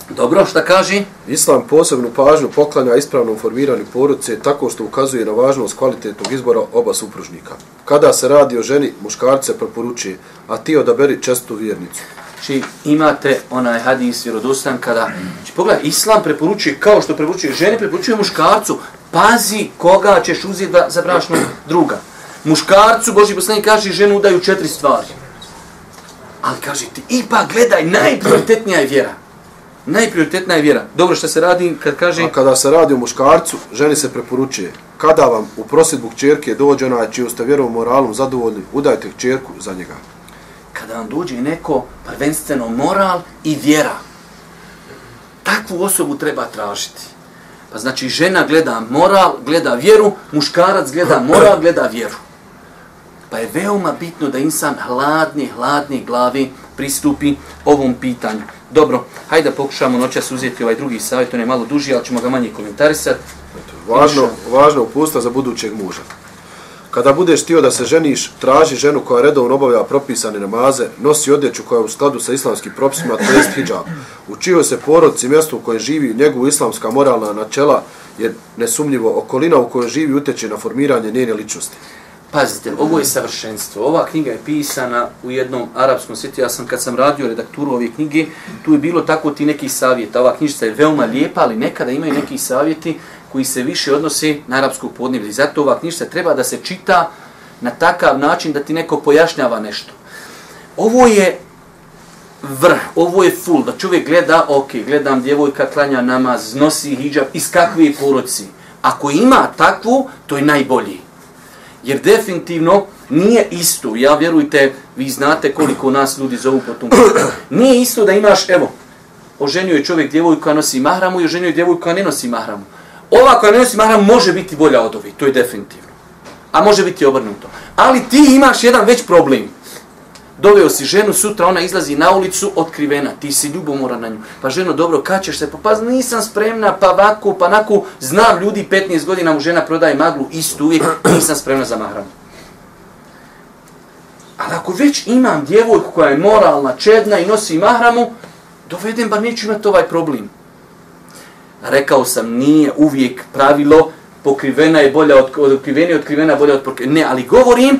Dobro, šta kaže? Islam posebnu pažnju poklanja ispravnom formiranju porodice tako što ukazuje na važnost kvalitetnog izbora oba supružnika. Kada se radi o ženi, muškarce preporučuje, a ti odaberi čestu vjernicu. Znači, imate onaj hadis vjerodostan kada... Znači, pogledaj, Islam preporučuje kao što preporučuje ženi, preporučuje muškarcu. Pazi koga ćeš uzeti za brašnog druga. Muškarcu, Boži poslanik kaže, ženu udaju četiri stvari. Ali kaže ti, ipak gledaj, najprioritetnija je vjera. Najprioritetnija je vjera. Dobro što se radi kad kaže... A kada se radi o muškarcu, ženi se preporučuje. Kada vam u prosjedbu čerke dođe onaj čiju ste vjerovom moralom zadovoljni, udajte čerku za njega. Kada vam dođe neko prvenstveno moral i vjera, takvu osobu treba tražiti. Pa znači žena gleda moral, gleda vjeru, muškarac gleda <clears throat> moral, gleda vjeru. Pa je veoma bitno da insan hladni, hladni glavi pristupi ovom pitanju. Dobro, hajde da pokušamo noćas uzeti ovaj drugi savjet, on je malo duži, ali ćemo ga manje komentarisati. Važno, važno upusta za budućeg muža. Kada budeš htio da se ženiš, traži ženu koja redovno obavlja propisane namaze, nosi odjeću koja je u skladu sa islamskim propisima, to jest hijab. U čijoj se porodci mjestu u kojem živi njegovu islamska moralna načela, je nesumljivo okolina u kojoj živi utječe na formiranje njene ličnosti. Pazite, ovo je savršenstvo. Ova knjiga je pisana u jednom arapskom svijetu. Ja sam, kad sam radio redakturu ove knjige, tu je bilo tako ti neki savjeta. Ova knjižica je veoma lijepa, ali nekada imaju neki savjeti koji se više odnose na arapskog podneblja. Zato ova knjižica treba da se čita na takav način da ti neko pojašnjava nešto. Ovo je vrh, ovo je full, da čovjek gleda, ok, gledam djevojka, klanja namaz, nosi hijab, iz kakve poroci. Ako ima takvu, to je najbolji. Jer definitivno nije isto, ja vjerujte, vi znate koliko nas ljudi zovu po tom. Nije isto da imaš, evo, oženio je čovjek djevojku koja nosi mahramu i oženio je djevojku koja ne nosi mahramu. Ova koja ne nosi mahramu može biti bolja od ovih, to je definitivno. A može biti obrnuto. Ali ti imaš jedan već problem. Doveo si ženu, sutra ona izlazi na ulicu otkrivena, ti si ljubomora na nju. Pa ženo, dobro, kad ćeš se? Pa, pa nisam spremna, pa ovako, pa onako, znam ljudi 15 godina mu žena prodaje maglu, istu uvijek, <clears throat> nisam spremna za mahramu. Ali ako već imam djevojku koja je moralna, čedna i nosi mahramu, dovedem, bar neću imati ovaj problem. Rekao sam, nije uvijek pravilo, pokrivena je bolja od, od otkrivena, otkrivena bolja od pokrivena. Ne, ali govorim,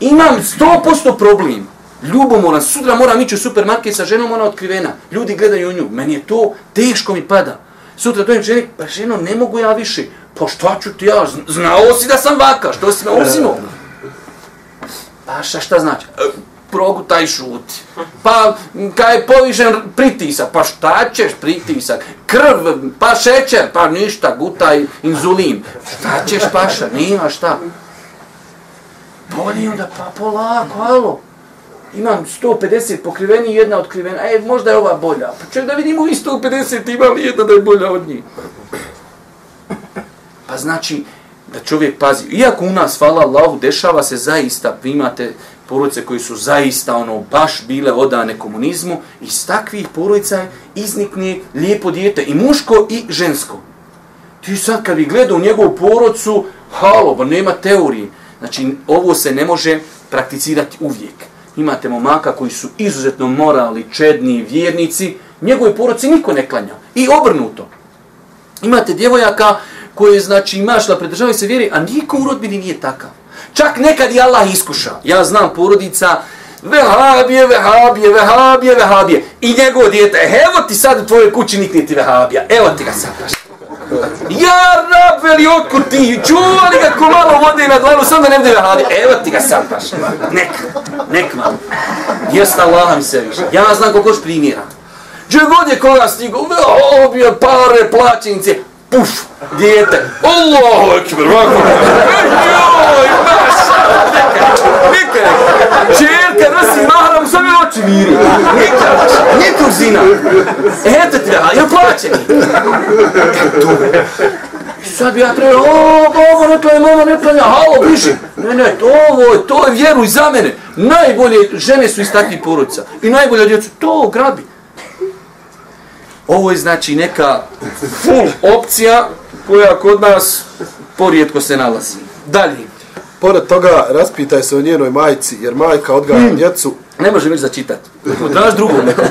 imam 100% problem ljubomoran, sutra moram ići u supermarket sa ženom, ona otkrivena. Ljudi gledaju u nju, meni je to teško mi pada. Sutra dojem ženi, pa ženo, ne mogu ja više. Pa šta ću ti ja, znao si da sam vaka, što si me osimo? Pa šta, šta znači? E, progu taj šuti. Pa kaj je povišen pritisak, pa šta ćeš pritisak? Krv, pa šećer, pa ništa, gutaj inzulin. Šta ćeš paša, nima šta. Bolje onda, pa polako, alo imam 150 pokriveni i jedna otkrivena, e, možda je ova bolja. Pa ček da vidimo i 150 ima li jedna da je bolja od njih. Pa znači, da čovjek pazi, iako u nas, hvala Allahu, dešava se zaista, vi imate porodice koji su zaista ono baš bile odane komunizmu, iz takvih porodica iznikne lijepo dijete, i muško i žensko. Ti sad kad bi gledao njegovu porodcu, halo, ba nema teorije. Znači, ovo se ne može prakticirati uvijek imate momaka koji su izuzetno morali, čedni, vjernici, njegove poroci niko ne klanja. I obrnuto. Imate djevojaka koje, znači, imaš da predržavaju se vjeri, a niko u rodbini nije takav. Čak nekad i Allah iskuša. Ja znam porodica, vehabije, vehabije, vehabije, vehabije. I njegovo dijete, evo ti sad u tvojoj kući nikni ti vehabija. Evo ti ga sad, Ja rab veli otkud ti, čuvali ga ko malo vode na dlanu, sam da ne bude vahadi. Evo ti ga sam paš. Nek, nek malo. Jesna Allah mi se više. Ja znam koliko još primjera. Gdje god je koga stigo, obje pare, plaćenice, puf, dijete. Allahu ekber, vako. Joj, maša. Nikad, nikad. Čerka nosi mahram, sam je oči viri. sina. Eto ti, a ja plaćeni. Sad bi ja trebao, o, mama ne klanja, mama ne klanja, halo, biži. Ne, ne, to, ovo, to je vjeruj za mene. Najbolje žene su iz takvih porodica. I najbolje djecu, to grabi. Ovo je znači neka full opcija koja kod nas porijetko se nalazi. Dalje. Pored toga, raspitaj se o njenoj majci, jer majka odgaja Hmm. djecu. Ne može već začitat. Traži drugog nekog.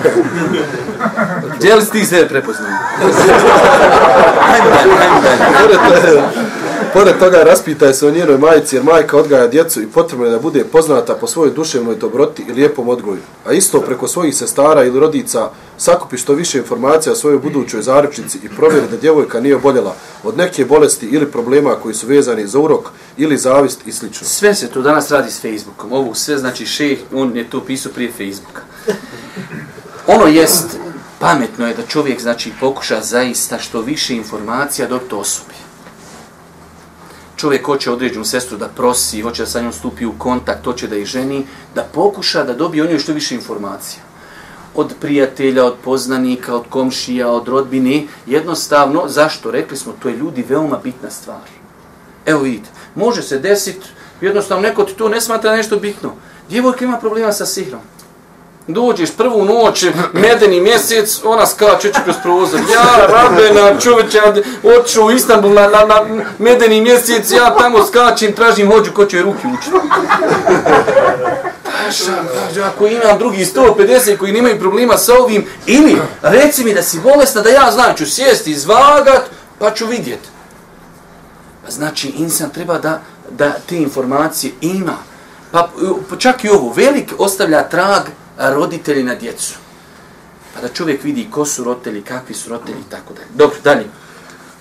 Gdje li si ti sebe prepoznao? <laughs> Ajmo dalje, ajmo dalje. Pored, pored toga, raspitaj se o njenoj majici jer majka odgaja djecu i potrebno je da bude poznata po svojoj duševnoj dobroti i lijepom odgoju. A isto preko svojih sestara ili rodica sakupi što više informacija o svojoj budućoj zaručnici i provjeri da djevojka nije oboljela od neke bolesti ili problema koji su vezani za urok ili zavist i sl. Sve se to danas radi s Facebookom. Ovo sve znači šeh, on je to pisao prije Facebooka. Ono jest, pametno je da čovjek znači pokuša zaista što više informacija dobiti osobi. Čovjek hoće određenu sestru da prosi, hoće da sa njom stupi u kontakt, hoće da ih ženi, da pokuša da dobije o njoj što više informacija. Od prijatelja, od poznanika, od komšija, od rodbine. Jednostavno, zašto? Rekli smo, to je ljudi veoma bitna stvar. Evo vidite, može se desiti, jednostavno neko ti to ne smatra nešto bitno. Djevojka ima problema sa sihrom. Dođeš prvu noć, medeni mjesec, ona skače kroz prozor. Ja, rabena, čoveče, oču u Istanbul na, na, na medeni mjesec, ja tamo skačem, tražim hođu ko će ruke ruki učiti. Paša, ako imam drugi 150 koji nemaju problema sa ovim, ili reci mi da si bolesna, da ja znam, ću sjesti, izvagat, pa ću vidjet. Pa znači, insan treba da, da te informacije ima. Pa pa čak i ovo, velik ostavlja trag roditelji na djecu. Pa da čovjek vidi ko su roditelji, kakvi su roditelji i tako dalje. Dobro, dalje.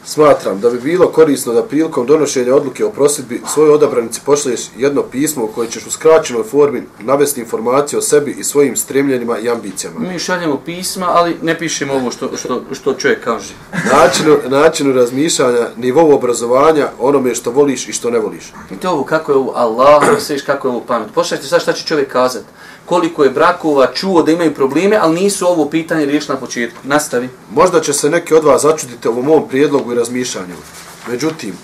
Smatram da bi bilo korisno da prilikom donošenja odluke o prosjedbi svojoj odabranici pošliješ jedno pismo u koje ćeš u skraćenoj formi navesti informacije o sebi i svojim stremljenjima i ambicijama. Mi šaljemo pisma, ali ne pišemo ovo što, što, što čovjek kaže. Načinu, načinu razmišljanja, nivou obrazovanja, onome što voliš i što ne voliš. Vidite ovo, kako je ovo Allah, sve kako je ovo pamet. Pošljajte sad šta će čovjek kazati. Koliko je brakova čuo da imaju probleme, ali nisu ovo pitanje riješili na početku. Nastavi. Možda će se neki od vas začuditi ovom mom prijedlogu i razmišljanju. Međutim,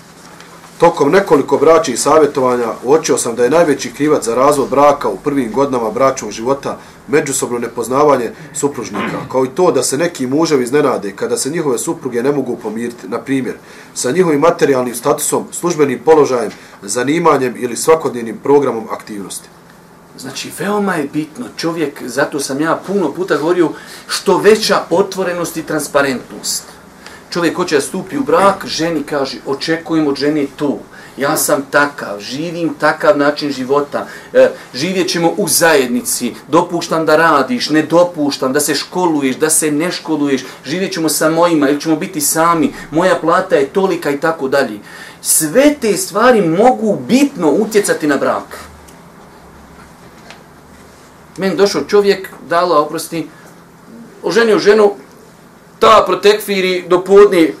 tokom nekoliko braća i savjetovanja uočio sam da je najveći krivac za razvod braka u prvim godinama bračnog života međusobno nepoznavanje supružnika, kao i to da se neki muževi iznenade kada se njihove supruge ne mogu pomiriti, na primjer, sa njihovim materijalnim statusom, službenim položajem, zanimanjem ili svakodnevnim programom aktivnosti. Znači, veoma je bitno, čovjek, zato sam ja puno puta govorio, što veća otvorenost i transparentnost. Čovjek hoće da stupi u brak, ženi kaže, očekujem od žene to. Ja sam takav, živim takav način života, e, živjet ćemo u zajednici, dopuštam da radiš, ne dopuštam, da se školuješ, da se ne školuješ, živjet ćemo sa mojima ili ćemo biti sami, moja plata je tolika i tako dalje. Sve te stvari mogu bitno utjecati na brak. Meni došao čovjek, dala oprosti, oženio ženu, ta protekfiri do podne,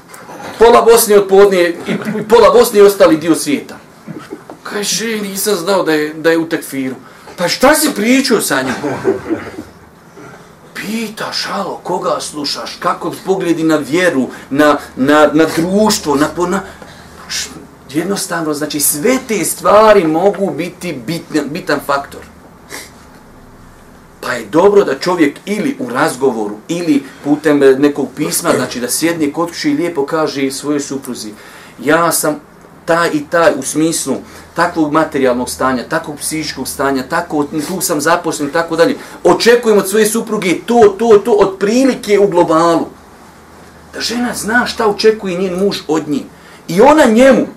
pola Bosne od podne i, i pola Bosne i ostali dio svijeta. Kaže, nisam znao da je, da je u tekfiru. Pa šta si pričao sa njim? Pitaš, alo, koga slušaš, kako pogledi na vjeru, na, na, na društvo, na, na, š- jednostavno, znači sve te stvari mogu biti bitan, bitan faktor. Pa je dobro da čovjek ili u razgovoru ili putem e, nekog pisma, znači da sjedne kod kuće i lijepo kaže svojoj supruzi ja sam taj i taj u smislu takvog materijalnog stanja, takvog psihičkog stanja, tako, tu sam zaposlen tako dalje. Očekujem od svoje supruge to, to, to, od prilike u globalu. Da žena zna šta očekuje njen muž od nje. I ona njemu,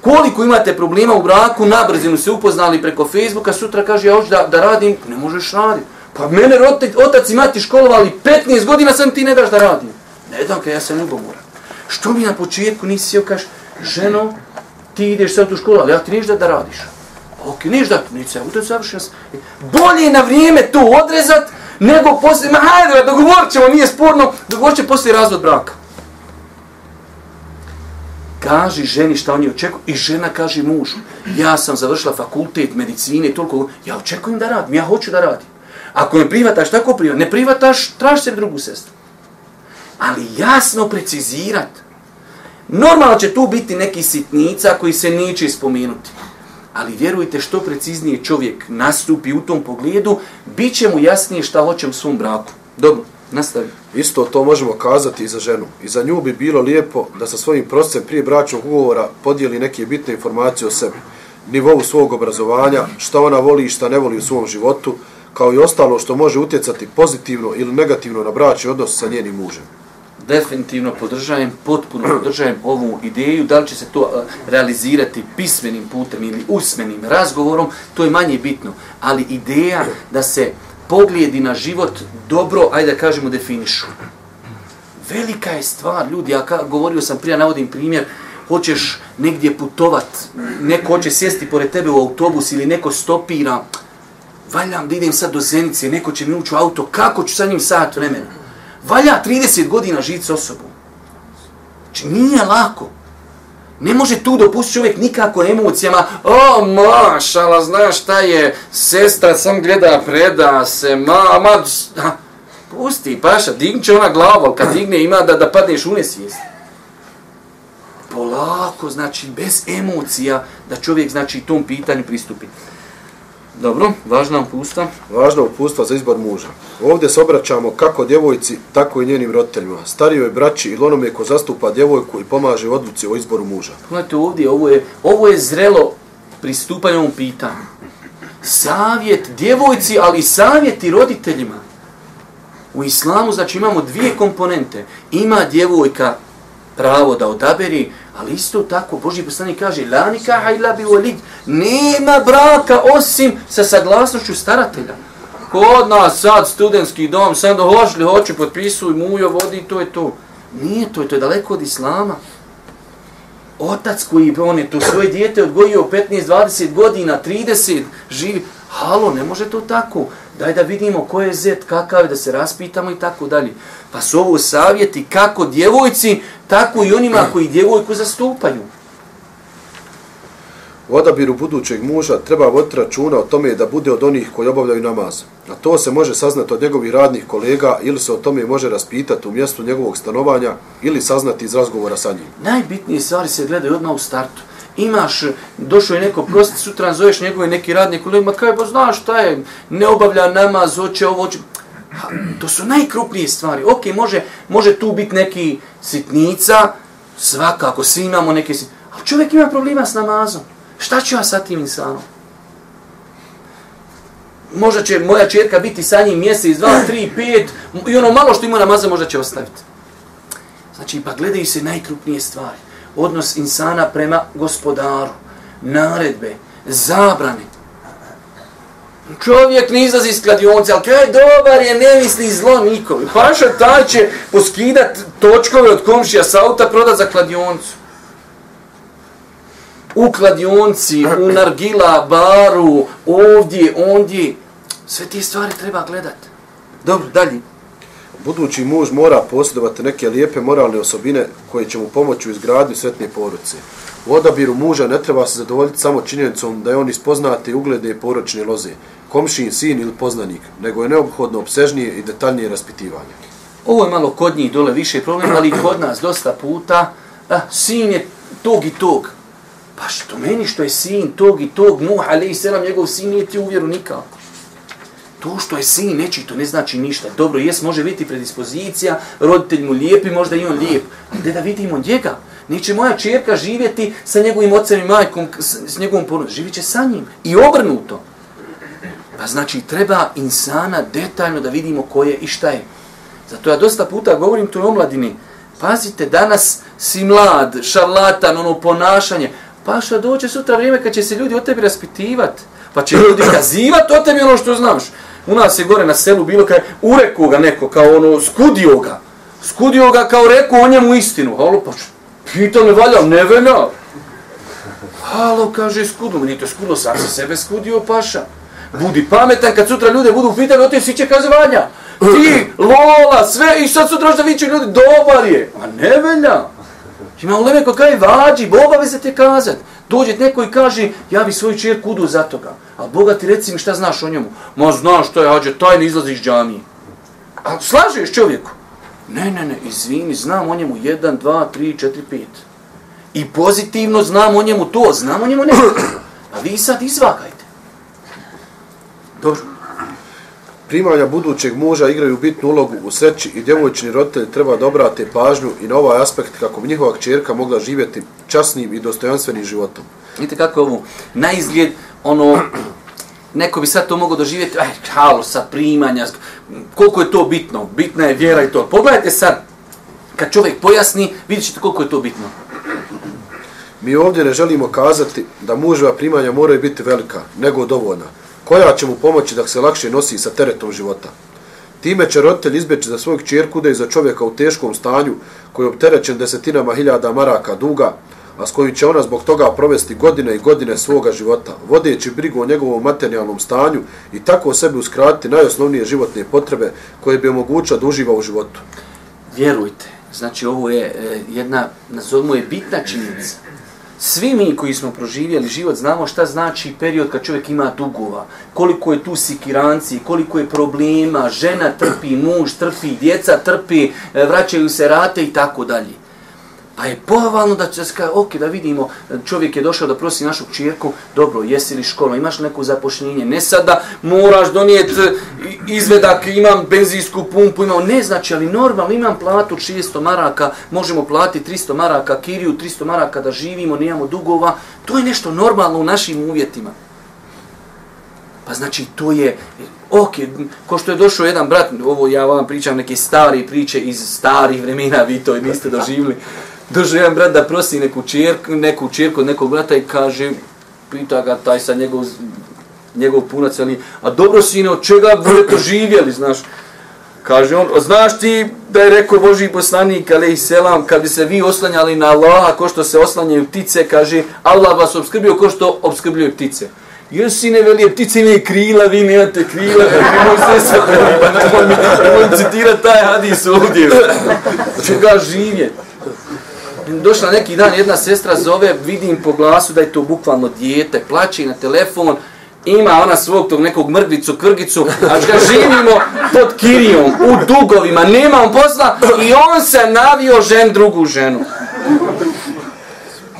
koliko imate problema u braku, na brzinu se upoznali preko Facebooka, sutra kaže ja hoću da, da radim, ne možeš raditi. Pa mene otac, otac i mati školovali 15 godina sam ti ne daš da radim. Ne dam ja sam ugovoran. Što mi na početku nisi sjeo kaš, ženo, ti ideš sad u školu, ali ja ti ništa da, da radiš. Ok, niš da, neće se, završen sam. E, bolje je na vrijeme to odrezat, nego poslije, ma hajde, dogovorit ćemo, nije sporno, dogovorit će poslije razvod braka kaži ženi šta oni očekuju i žena kaže mužu, ja sam završila fakultet medicine, toliko, ja očekujem da radim, ja hoću da radim. Ako ne privataš, tako prihvataš. Ne privataš, traži se drugu sestru. Ali jasno precizirat. Normalno će tu biti neki sitnica koji se neće spomenuti. Ali vjerujte, što preciznije čovjek nastupi u tom pogledu, bit će mu jasnije šta hoće u svom braku. Dobro, nastavi. Isto to možemo kazati i za ženu. I za nju bi bilo lijepo da sa svojim proscem prije bračnog ugovora podijeli neke bitne informacije o sebi, nivou svog obrazovanja, šta ona voli i šta ne voli u svom životu, kao i ostalo što može utjecati pozitivno ili negativno na bračni odnos sa njenim mužem. Definitivno podržajem, potpuno podržajem ovu ideju. Da li će se to realizirati pismenim putem ili usmenim razgovorom, to je manje bitno. Ali ideja da se pogledi na život dobro, ajde da kažemo, definišu. Velika je stvar, ljudi, ja ka, govorio sam prije, navodim primjer, hoćeš negdje putovat, neko hoće sjesti pored tebe u autobus ili neko stopira, valjam da idem sad do Zenice, neko će mi ući u auto, kako ću sa njim sat vremena? Valja 30 godina žiti s osobom. Znači, nije lako. Ne može tu dopustiti čovjek nikako emocijama. O, mašala, znaš šta je, sestra sam gleda, preda se, ma, ma, ha, pusti, paša, digni će ona glavu, ali kad digne ima da, da padneš u nesvijest. Polako, znači, bez emocija, da čovjek, znači, tom pitanju pristupi. Dobro, važna upusta. Važno upustva za izbor muža. Ovdje se obraćamo kako djevojci, tako i njenim roditeljima, starijoj braći ili onome ko zastupa djevojku i pomaže u odluci o izboru muža. Gledajte ovdje, ovo je, ovo je zrelo pristupanje ovom pitanju. Savjet djevojci, ali i savjet i roditeljima. U islamu, znači, imamo dvije komponente. Ima djevojka pravo da odaberi, ali isto tako, Boži poslanik kaže, la nikaha ila bi walid, nema braka osim sa saglasnošću staratelja. Kod nas sad studentski dom, sad hoćli, hoću, potpisuj, mujo, vodi, to je to. Nije to, to je daleko od islama. Otac koji on je to svoje dijete odgojio 15-20 godina, 30, živi. Halo, ne može to tako. Daj da vidimo ko je zet, kakav je, da se raspitamo i tako dalje. Pa su ovo savjeti kako djevojci, tako i onima koji djevojku zastupaju. U odabiru budućeg muža treba voditi računa o tome da bude od onih koji obavljaju namaz. A to se može saznati od njegovih radnih kolega ili se o tome može raspitati u mjestu njegovog stanovanja ili saznati iz razgovora sa njim. Najbitnije stvari se gledaju odmah u startu. Imaš, došao je neko prosti, sutra zoveš njegove neki radni kolega, ma kaj, bo znaš šta je, ne obavlja namaz, hoće ovo, hoće... To su najkrupnije stvari. Ok, može, može tu biti neki sitnica, svakako, svi imamo neke sitnice. Ali čovjek ima problema s namazom. Šta ću ja sa tim insanom? Možda će moja čerka biti sa njim mjesec, dva, tri, pet, i ono malo što ima namaza možda će ostaviti. Znači, pa gledaju se najkrupnije stvari. Odnos insana prema gospodaru, naredbe, zabrane. Čovjek ne izlazi iz kladionce, ali kaj dobar je, ne misli zlo nikom. Paša taj će poskidat točkove od komšija sa auta, prodat za kladioncu. U kladionci, u nargila, baru, ovdje, ondje. Sve te stvari treba gledat. Dobro, dalje. Budući muž mora posjedovati neke lijepe moralne osobine koje će mu pomoći u izgradnju sretne poruce. U odabiru muža ne treba se zadovoljiti samo činjenicom da je on ispoznate i uglede poročne loze, komšin, sin ili poznanik, nego je neophodno obsežnije i detaljnije raspitivanje. Ovo je malo kod njih dole više problem, ali kod nas dosta puta, a, sin je tog i tog. Pa što meni što je sin tog i tog, Nuh, ali i selam, njegov sin nije ti uvjeru nikako. To što je sin neći, to ne znači ništa. Dobro, jes, može biti predispozicija, roditelj mu lijepi, možda i on lijep. Gde da vidimo njega? Neće moja čerka živjeti sa njegovim ocem i majkom, s, s njegovom porodom. Živit će sa njim. I obrnuto. Pa znači, treba insana detaljno da vidimo ko je i šta je. Zato ja dosta puta govorim to o mladini. Pazite, danas si mlad, šarlatan, ono ponašanje. Pa što doće sutra vrijeme kad će se ljudi o tebi raspitivati. Pa će ljudi <coughs> kazivati o tebi ono što znaš. U nas je gore na selu bilo kaj ureku ga neko, kao ono, skudio ga. Skudio ga kao rekao o njemu istinu. Halo, pa pita ne valja, ne velja. Halo, kaže, skudu, nije to skudo, sam se sebe skudio, paša. Budi pametan kad sutra ljude budu pitali, o te će kazivanja. Ti, lola, sve, i sad sutra što viću ljudi, dobar je. A ne velja. Ima u leme kaj vađi, boba se te kazat. Dođe neko i kaže, ja bi svoju čerku udu za toga. A Boga ti reci mi šta znaš o njemu. Ma znaš što je, hađe, taj ne izlazi iz džamije. A slažeš čovjeku? Ne, ne, ne, izvini, znam o njemu 1, 2, 3, 4, 5. I pozitivno znam o njemu to, znam o njemu ne. A vi sad izvagajte. Dobro. Primanja budućeg muža igraju bitnu ulogu u sreći i djevojčini roditelji treba da obrate pažnju i na ovaj aspekt kako bi njihova čerka mogla živjeti časnim i dostojanstvenim životom. Vidite kako je ovo, na izgled, ono, neko bi sad to mogao doživjeti, aj, halo, sad primanja, koliko je to bitno, bitna je vjera i to. Pogledajte sad, kad čovjek pojasni, vidjet ćete koliko je to bitno. Mi ovdje ne želimo kazati da muževa primanja moraju biti velika, nego dovoljna, koja će mu pomoći da se lakše nosi sa teretom života. Time će roditelj izbjeći za svojeg čerku da je za čovjeka u teškom stanju koji je opterećen desetinama hiljada maraka duga, a s kojim će ona zbog toga provesti godine i godine svoga života, vodeći brigu o njegovom materijalnom stanju i tako sebi uskratiti najosnovnije životne potrebe koje bi omogućila da uživa u životu. Vjerujte, znači ovo je e, jedna, nazovimo je bitna činjenica. Svi mi koji smo proživjeli život znamo šta znači period kad čovjek ima dugova, koliko je tu sikiranci, koliko je problema, žena trpi, muž trpi, djeca trpi, e, vraćaju se rate i tako dalje. Pa je pohvalno da će se kaže, ok, da vidimo, čovjek je došao da prosi našu čirku, dobro, jesi li škola, imaš neko zapošljenje, ne sad da moraš donijeti e, izvedak, imam benzinsku pumpu, imam, ne znači, ali normalno imam platu 600 maraka, možemo platiti 300 maraka kiriju, 300 maraka da živimo, nemamo dugova, to je nešto normalno u našim uvjetima. Pa znači, to je, ok, ko što je došao jedan brat, ovo ja vam pričam neke stare priče iz starih vremena, vi to niste doživili, došao jedan brat da prosi neku čirku, neku čirku od nekog brata i kaže, pita ga taj sa njegov, njegov punac, ali, a dobro sine, od čega budete živjeli, znaš? Kaže on, znaš ti da je rekao Boži poslanik, ali i selam, kad bi se vi oslanjali na Allaha, ko što se oslanjaju ptice, kaže, Allah vas obskrbio ko što obskrbljuje ptice. Jesi sine, veli, ptice imaju krila, vi nemate krila, vi mogu sve sve, pa <laughs> nemoj mi citirati taj hadis ovdje. <laughs> Čega živjeti? Došla neki dan, jedna sestra zove, vidim po glasu da je to bukvalno dijete, plaće na telefon, ima ona svog tog nekog mrgvicu, krgicu, a ga živimo pod kirijom, u dugovima, nema on posla i on se navio žen drugu ženu.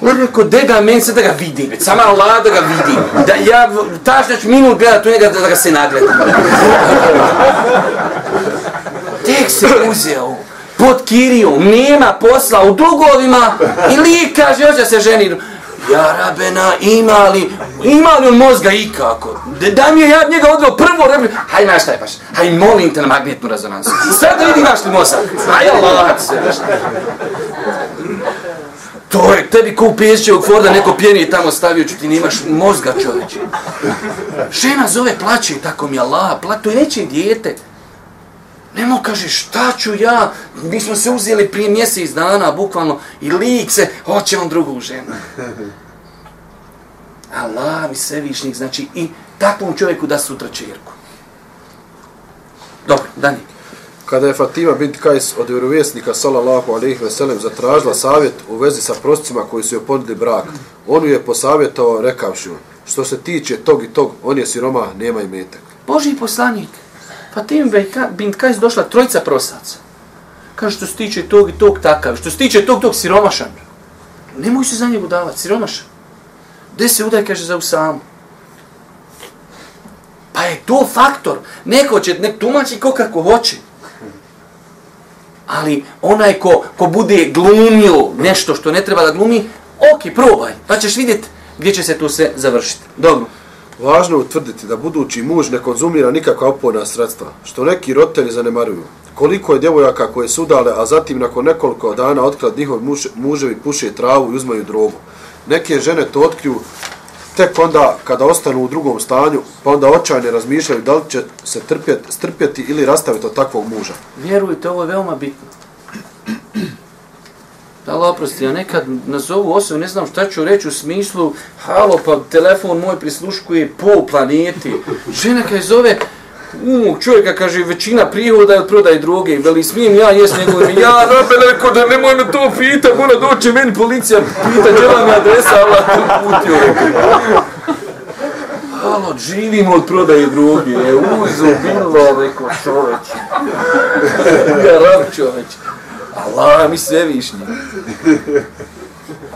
On rekao, de ga meni se da ga vidim, sama Allah da ga vidi. da ja tašnjač minut gledat u njega da ga se nagleda. Tek se uzeo pod kirijom, nema posla u dugovima i lik kaže, hoće se ženi. Ja rabena, ima li, ima li on mozga ikako? Da mi je ja njega odveo prvo rebi, haj znaš šta je baš, haj molim te na magnetnu rezonansu. Sad da vidi imaš li mozak. Haj Allah, se. To je, tebi ko u pješćevog Forda neko pjeni tamo stavio, ću ti nemaš mozga čovječe. Žena zove, plaće, tako mi Allah, plaće, to je neće dijete. Nemo kaže šta ću ja, mi smo se uzeli prije mjesec dana, bukvalno, i lik se, hoće on drugu ženu. <laughs> Allah mi svevišnjik, znači i takvom čovjeku da sutra čirku. Dobro, Dani. Kada je Fatima bint Kajs od vjerovjesnika sallallahu alejhi ve sellem zatražila savjet u vezi sa proscima koji su joj ponudili brak, on je posavjetovao rekavši što se tiče tog i tog, on je siroma, nema imetak. Boži poslanik, Pa Fatim bint Kajs došla trojica prosaca. Kaže, što se tiče tog i tog takav, što se tiče tog tog siromašan. Nemoj se za njegu davati, siromašan. Gde se udaj, kaže, za Usamu. Pa je to faktor. Neko će, nek tumači ko kako hoće. Ali onaj ko, ko bude glumio nešto što ne treba da glumi, ok, probaj, pa ćeš vidjeti gdje će se to sve završiti. Dobro. Važno je utvrditi da budući muž ne konzumira nikakva opojna sredstva, što neki roditelji zanemaruju. Koliko je djevojaka koje su udale, a zatim nakon nekoliko dana otkrad njihovi muž, muževi puše travu i uzmaju drogu. Neke žene to otkriju tek onda kada ostanu u drugom stanju, pa onda očajne razmišljaju da li će se trpjeti, strpjeti ili rastaviti od takvog muža. Vjerujte, ovo je veoma bitno. Allah oprosti, ja nekad nazovu osobu, ne znam šta ću reći u smislu, halo, pa telefon moj prisluškuje po planeti. Žena kaj zove, umog čovjeka, kaže, većina prihoda je od prodaje droge. Veli, smijem ja jest nego ja rabe neko da nemoj me to pita, mora doći meni policija pita, gdje vam je adresa, Allah tu putio. Halo, živimo od prodaje droge, je uzo bilo, rekao čoveč. Ja rab čoveč. Allah mi sve višnji.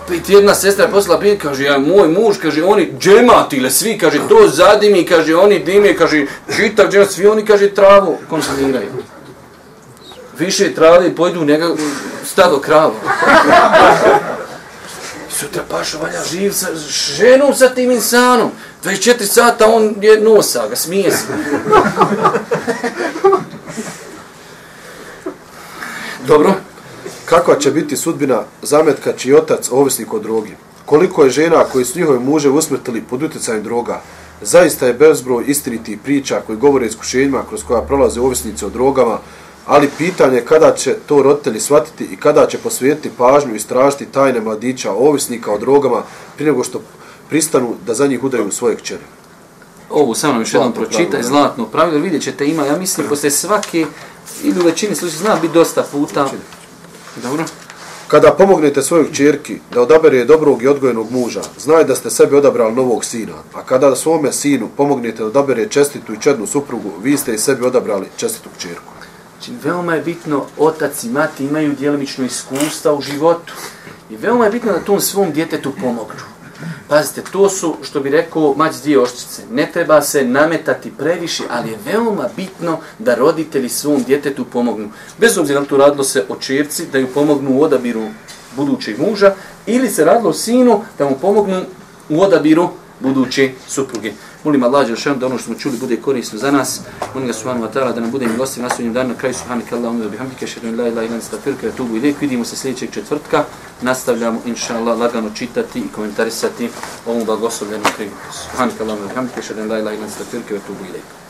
Opet jedna sestra poslala prije, kaže, ja, moj muž, kaže, oni džematile, svi, kaže, to zadimi, kaže, oni dime, kaže, čitav džemat, svi oni, kaže, travu konsumiraju. Više trave pojdu nego stado krava. Sutra paša valja živ sa ženom sa tim insanom. 24 sata on je nosa, ga smije se. Dobro. Kakva će biti sudbina zametka čiji otac ovisnik o drogi? Koliko je žena koji su njihove muže usmrtili pod utjecajem droga? Zaista je bezbroj istiniti priča koji govore iskušenjima kroz koja prolaze ovisnici o drogama, ali pitanje je kada će to roditelji shvatiti i kada će posvijetiti pažnju i stražiti tajne mladića ovisnika o drogama prije nego što pristanu da za njih udaju svoje kćere. Ovu samo još jednom pročitaj, pravilo, zlatno pravilo, vidjet ćete ima, ja mislim, posle svake, ili u većini slučaja, zna biti dosta puta. Dobro. Kada pomognete svojoj čerki da odabere dobrog i odgojenog muža, znaj da ste sebi odabrali novog sina, a kada svome sinu pomognete da odabere čestitu i čednu suprugu, vi ste i sebi odabrali čestitu čerku. Znači, veoma je bitno, otac i mati imaju djelimično iskustva u životu. I veoma je bitno da tom svom djetetu pomognu. Pazite, to su, što bi rekao, mać dvije oščice. Ne treba se nametati previše, ali je veoma bitno da roditelji svom djetetu pomognu. Bez obzira na to radilo se o čerci, da ju pomognu u odabiru budućeg muža, ili se radilo o sinu, da mu pomognu u odabiru buduće supruge. Molim Allah Đelšanu da ono što smo čuli bude korisno za nas. Molim ga Subhanu Atala da nam bude milostiv na sudnjem danu na kraju Subhanika Allah umir bihamdike šedu in la ilaha ilan stafirka tubu ilik. Vidimo se sljedećeg četvrtka. Nastavljamo inša Allah lagano čitati i komentarisati ovom blagoslovljenom knjigu. Subhanika Allah umir bihamdike šedu in la ilaha ilan stafirka tubu ilik.